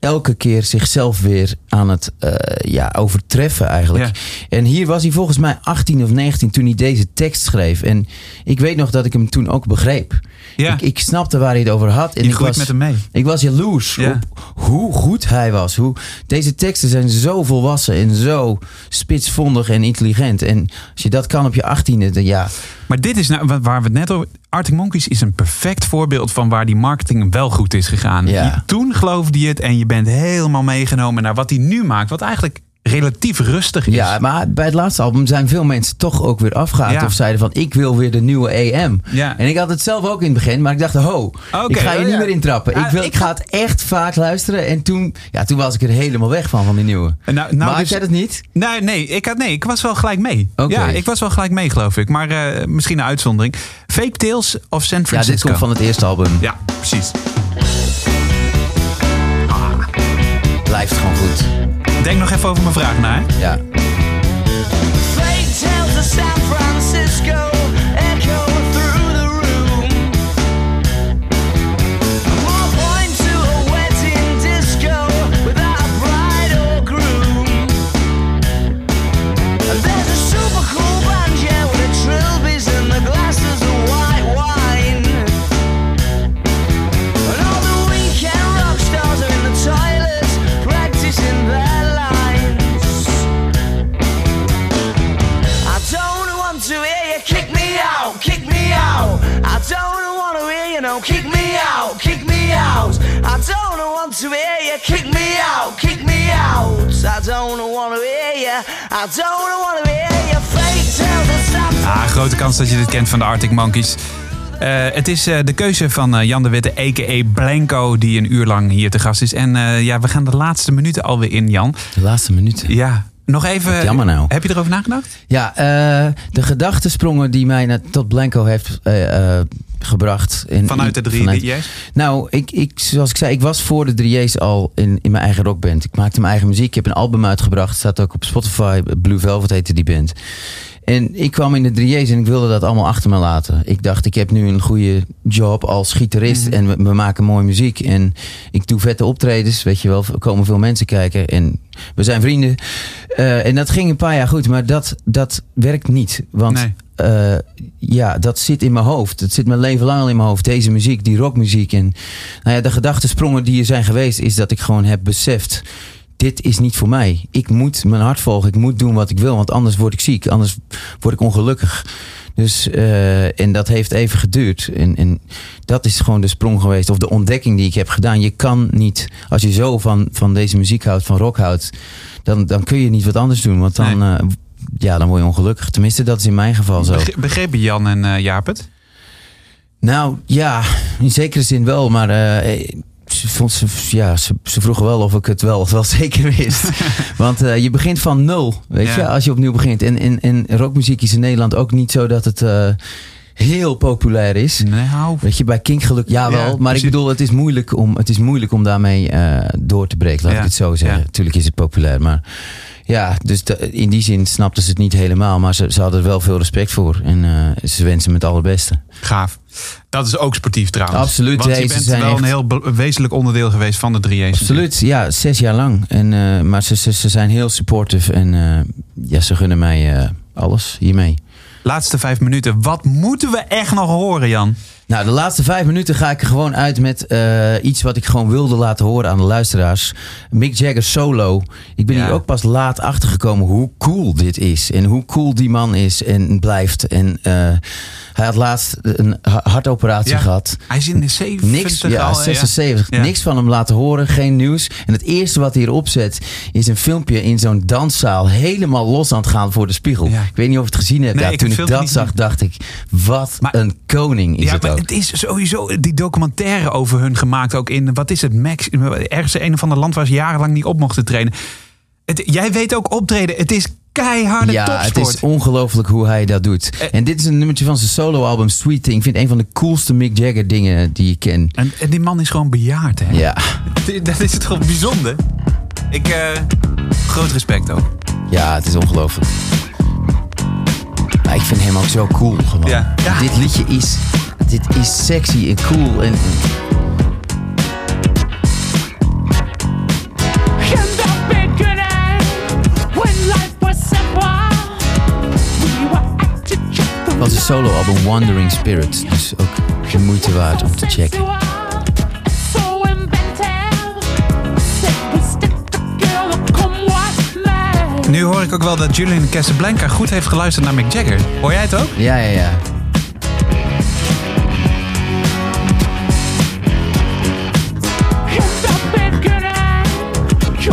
elke keer zichzelf weer aan het eh, ja, overtreffen eigenlijk. Ja. En hier was hij volgens mij 18 of 19 toen hij deze tekst schreef. En ik weet nog dat ik hem toen ook begreep. Ja. Ik, ik snapte waar hij het over had. En je ik was, met hem mee. ik was jaloers Ja. op hoe goed hij was. Hoe, deze teksten zijn zo volwassen en zo spitsvondig en intelligent. En als je dat kan op je achttiende, dan ja. Maar dit is nou, wa- waar we het net over... Arctic Monkeys is een perfect voorbeeld van waar die marketing wel goed is gegaan. Ja. Je- toen geloofde je het en je bent helemaal meegenomen naar wat hij nu maakt. Wat eigenlijk relatief rustig is. Ja, maar bij het laatste album zijn veel mensen toch ook weer afgehaakt. Ja. Of zeiden van, ik wil weer de nieuwe AM. Ja. En ik had het zelf ook in het begin, maar ik dacht, ho, ik ga je oh niet ja. meer intrappen. Ik, wil, ik ga het echt vaak luisteren. En toen, ja, toen was ik er helemaal weg van, van die nieuwe. Nou, nou, maar had dus- jij dat niet? Nee, nee, ik, had, nee, ik was wel gelijk mee. Oké. Ja, ik was wel gelijk mee, geloof ik. Maar eh, misschien een uitzondering. Fake Tales of San Ja, Francisco? dit komt van het eerste album. Ja, precies. Blijft gewoon goed. Denk nog even over mijn vraag na. Ja. Out, kick me out. I don't want to hear you kick me out, kick me out. I don't want to hear you, I don't want to hear you fake Ah, grote kans dat je dit kent van de Arctic Monkeys. Eh, het is eh, de keuze van eh, Jan de Witte, a.k.a. Blanco, die een uur lang hier te gast is. En eh, ja, we gaan de laatste minuten alweer in, Jan. De laatste minuten. Ja, nog even... Wat jammer nou. Heb je erover nagedacht? Ja, eh, de gedachtensprongen die mij naar, tot Blanco heeft eh, eh, gebracht. In, Vanuit de drie vanuit- DJ's? Nou, ik, ik, zoals ik zei, ik was voor de 3J's al in, in mijn eigen rockband. Ik maakte mijn eigen muziek. Ik heb een album uitgebracht. staat ook op Spotify. Blue Velvet heette die band. En ik kwam in de 3J's en ik wilde dat allemaal achter me laten. Ik dacht, ik heb nu een goede job als gitarist en we, we maken mooie muziek. En ik doe vette optredens, weet je wel. Er komen veel mensen kijken en we zijn vrienden. Eh, en dat ging een paar jaar goed, maar dat, dat werkt niet. Want Nee. eh, ja, dat zit in mijn hoofd. Dat zit mijn leven lang al in mijn hoofd. Deze muziek, die rockmuziek. En nou ja, de gedachtensprongen die er zijn geweest, is dat ik gewoon heb beseft. Dit is niet voor mij. Ik moet mijn hart volgen. Ik moet doen wat ik wil. Want anders word ik ziek. Anders word ik ongelukkig. Dus, eh, en dat heeft even geduurd. En, en dat is gewoon de sprong geweest. Of de ontdekking die ik heb gedaan. Je kan niet, als je zo van, van deze muziek houdt, van rock houdt. Dan, dan kun je niet wat anders doen. Want dan, Nee. eh, ja, dan word je ongelukkig. Tenminste, dat is in mijn geval zo. Begre- Begrepen Jan en eh, Jaap het? Nou ja, in zekere zin wel, maar eh, ze, vond ze, ja, ze, ze vroegen wel of ik het wel, wel zeker wist. Want eh, je begint van nul, weet Ja. je, als je opnieuw begint. En, en, en rockmuziek is in Nederland ook niet zo dat het eh, heel populair is. Nou, Weet je, bij Kink geluk, jawel. Ja, maar ik bedoel, het is moeilijk om, het is moeilijk om daarmee eh, door te breken, laat Ja, ik het zo zeggen. ja. Tuurlijk is het populair, maar ja, dus de- in die zin snapten ze het niet helemaal. Maar ze, ze hadden er wel veel respect voor. En ze wensen me het allerbeste. gaaf. Dat is ook sportief trouwens. Absoluut, Want je bent wel echt- een heel wezenlijk onderdeel geweest van de 3J's. Absoluut, ja, zes jaar lang. En, eh, maar ze, ze, ze zijn heel supportive en eh, ja, ze gunnen mij eh, alles hiermee. Laatste vijf minuten. Wat moeten we echt nog horen, Jan? Nou, de laatste vijf minuten ga ik er gewoon uit met eh, iets wat ik gewoon wilde laten horen aan de luisteraars. Mick Jagger solo. Ik ben Ja. hier ook pas laat achtergekomen hoe cool dit is. En hoe cool die man is en blijft. En eh, hij had laatst een ha- hartoperatie Ja. gehad. Hij is in de 70 Niks, ja, al, hè? 76. Ja. Niks van hem laten horen, geen nieuws. En het eerste wat hij erop zet is een filmpje in zo'n danszaal helemaal los aan het gaan voor de spiegel. Ik weet niet of je het gezien hebt. Nee, Ja, ik toen ik dat zag, dacht ik, wat Maar- een koning is het ook. Het is sowieso die documentaire over hun gemaakt ook in, wat is het, Max, ergens een of ander land waar ze jarenlang niet op mochten trainen. Het, jij weet ook optreden, het is keiharde ja, het is ongelooflijk hoe hij dat doet. Eh. En dit is een nummertje van zijn soloalbum Sweet Thing. Ik vind een van de coolste Mick Jagger dingen die ik ken. en, en die man is gewoon bejaard, hè? Ja, Dat is het gewoon bijzonder. Ik, eh, groot respect ook. ja het is ongelooflijk. Maar ik vind hem ook zo cool gewoon. Ja. Ja. Dit liedje is, dit is sexy en cool. En, van zijn soloalbum Wandering Spirit. Dus ook de moeite waard om te checken. Nu hoor ik ook wel dat Julian Casablanca goed heeft geluisterd naar Mick Jagger. Hoor jij het ook? Ja, ja, ja.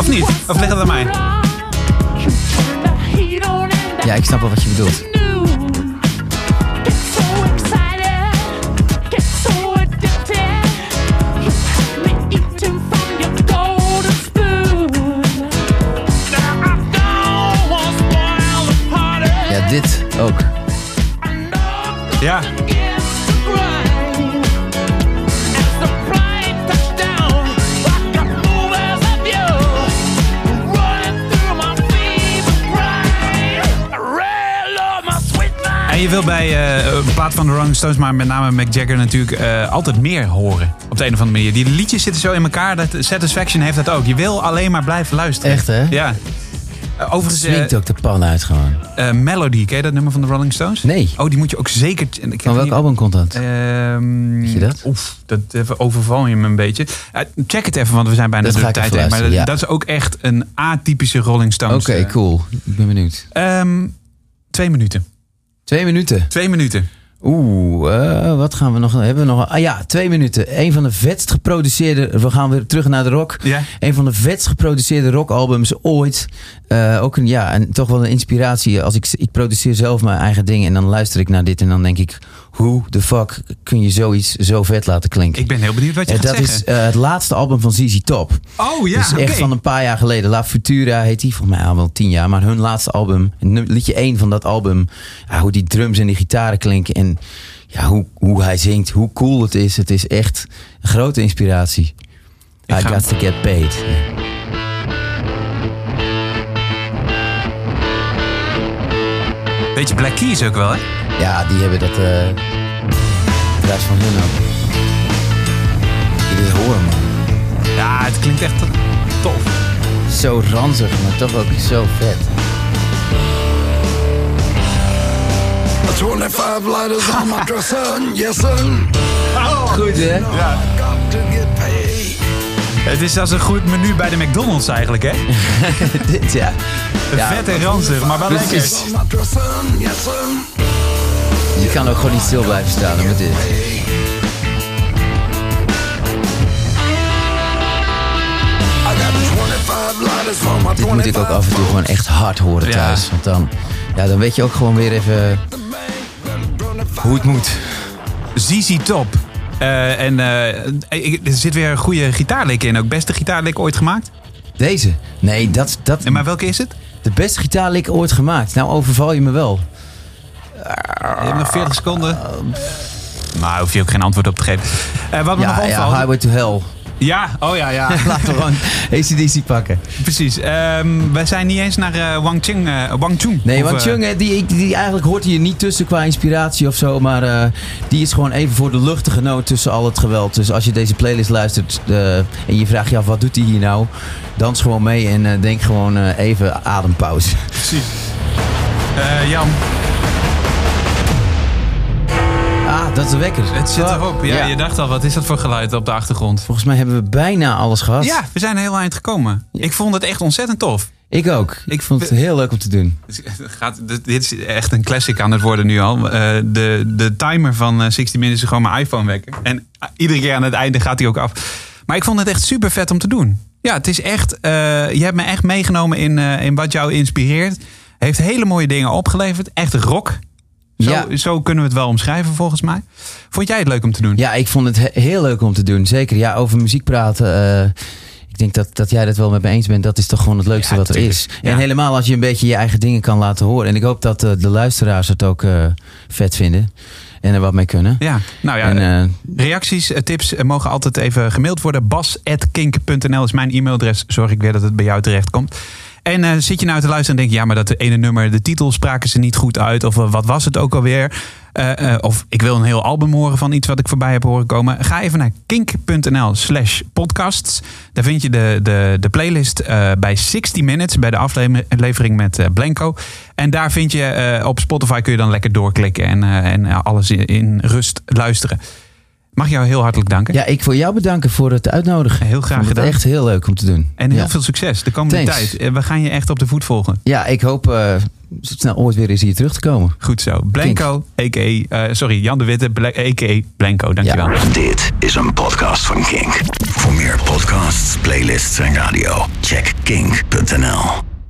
Of niet? Of ligt het aan mij? Ja, ik snap wel wat je bedoelt. new. Get so excited, En je wil bij eh, een plaat van de Rolling Stones, maar met name Mick Jagger natuurlijk, eh, altijd meer horen. Op de een of andere manier. Die liedjes zitten zo in elkaar. Dat Satisfaction heeft dat ook. Je wil alleen maar blijven luisteren. Echt, hè? Ja. Eh, overigens, eh, Swingt ook de pan uit gewoon. eh, Melody, ken je dat nummer van de Rolling Stones? Nee. Oh, die moet je ook zeker... ik Van welk hier- album komt dat? Ehm, Weet je dat? Oef, dat overval je me een beetje. Eh, check het even, want we zijn bijna Dat de ik tijd heen. Maar dat, luisteren, ja. dat is ook echt een atypische Rolling Stones. Oké, eh. cool. Ik ben benieuwd. Ehm, twee minuten. Twee minuten. Twee minuten. Oeh, eh, wat gaan we nog? Hebben we nog? Ah ja, twee minuten. Een van de vetst geproduceerde. We gaan weer terug naar de rock. Ja. Een van de vetst geproduceerde rockalbums ooit. Eh, ook een, ja, en toch wel een inspiratie. Als ik, ik produceer zelf mijn eigen dingen en dan luister ik naar dit en dan denk ik: hoe de fuck kun je zoiets zo vet laten klinken? Ik ben heel benieuwd wat je Eh, gaat dat zeggen. is eh, het laatste album van ZZ Top. oh ja, dus oké. echt van een paar jaar geleden. La Futura heet die, volgens mij al wel tien jaar. Maar hun laatste album, liedje 1 van dat album. Ja, hoe die drums en die gitaren klinken. En ja, hoe, hoe hij zingt, hoe cool het is. Het is echt een grote inspiratie. Ik I got to get paid. Beetje Black Keys ook wel, hè? Ja, die hebben dat... eh druis van hun ook. Je dit horen, man. Ja, het klinkt echt tof. Zo ranzig, maar toch ook zo vet. 25 lighters on my dresser, yes son. Goed, hè? Got to get paid. Het is als een goed menu bij de McDonald's eigenlijk, hè? Dit, ja. Ja, Vet en ranzig, maar wel lekker. Je kan ook gewoon niet stil blijven staan met dit. I got 25 lighters for my Dit moet ik ook af en toe gewoon echt hard horen Ja. thuis. Want dan, ja, dan weet je ook gewoon weer even hoe het moet. ZZ Top. Eh, en eh, er zit weer een goede gitaarlik in. Ook beste gitaarlik ooit gemaakt. Deze? Nee, dat, dat En maar welke is het? de beste gitaarlik ooit gemaakt. Nou overval je me wel. Je hebt nog 40 seconden. Maar hoef je ook geen antwoord op te geven. Eh, wat me nog Ja, ja, opvalt. Highway to Hell. Ja, oh ja, ja. Laten we gewoon ACDC pakken. Precies. Ehm wij zijn niet eens naar eh, Wang Chung. eh, Wang Chung. Nee, eh, Chung, die, die eigenlijk hoort hier niet tussen qua inspiratie of zo. Maar die is gewoon even voor de luchtige noot tussen al het geweld. Dus als je deze playlist luistert en je vraagt je af wat doet hij hier nou? Dans gewoon mee en denk gewoon even adempauze. Precies. Jan, Dat is de wekker. Het zit erop. Ja, Ja. je dacht al, wat is dat voor geluid op de achtergrond? Volgens mij hebben we bijna alles gehad. Ja, we zijn heel eind gekomen. Ik vond het echt ontzettend tof. Ik ook. Ik vond het heel leuk om te doen. Gaat, dit- is echt een classic aan het worden nu al. Eh, de, de timer van eh, 60 Minutes is gewoon mijn iPhone wekken. En ah, iedere keer aan het einde gaat hij ook af. Maar ik vond het echt super vet om te doen. Ja, het is echt. eh, je hebt me echt meegenomen in, eh, in wat jou inspireert. Heeft hele mooie dingen opgeleverd. Echt rock. Zo, Ja. zo kunnen we het wel omschrijven volgens mij. Vond jij het leuk om te doen? Ja, ik vond het he- heel leuk om te doen. Zeker. Ja, over muziek praten. eh, ik denk dat, dat jij dat wel met me eens bent. Dat is toch gewoon het leukste Ja, wat er tuurlijk. is. Ja. En helemaal als je een beetje je eigen dingen kan laten horen. En ik hoop dat eh, de luisteraars het ook eh, vet vinden. En er wat mee kunnen. Ja, nou ja, En, reacties, tips mogen altijd even gemaild worden. bas.kink.nl is mijn e-mailadres. Zorg ik weer dat het bij jou terecht komt. En eh, zit je nou te luisteren en denk je, ja, maar dat ene nummer, de titel spraken ze niet goed uit. Of eh, wat was het ook alweer? Eh, of ik wil een heel album horen van iets wat ik voorbij heb horen komen. Ga even naar kink.nl slash podcasts. Daar vind je de, de, de playlist bij 60 Minutes, bij de aflevering met Blanco. En daar vind je op Spotify kun je dan lekker doorklikken en, en alles in rust luisteren. Mag ik jou heel hartelijk danken. ja, ik wil jou bedanken voor het uitnodigen. Heel graag gedaan. echt heel leuk om te doen. En heel ja. veel succes de komende Thanks. tijd. We gaan je echt op de voet volgen. Ja, ik hoop eh, snel ooit weer eens hier terug te komen. Goed zo. Blanco, a.k.a. eh, sorry, Jan de Witte, a.k.a. Blanco. Dankjewel. Dit is een podcast van Kink. Voor meer podcasts, playlists en radio, check kink.nl.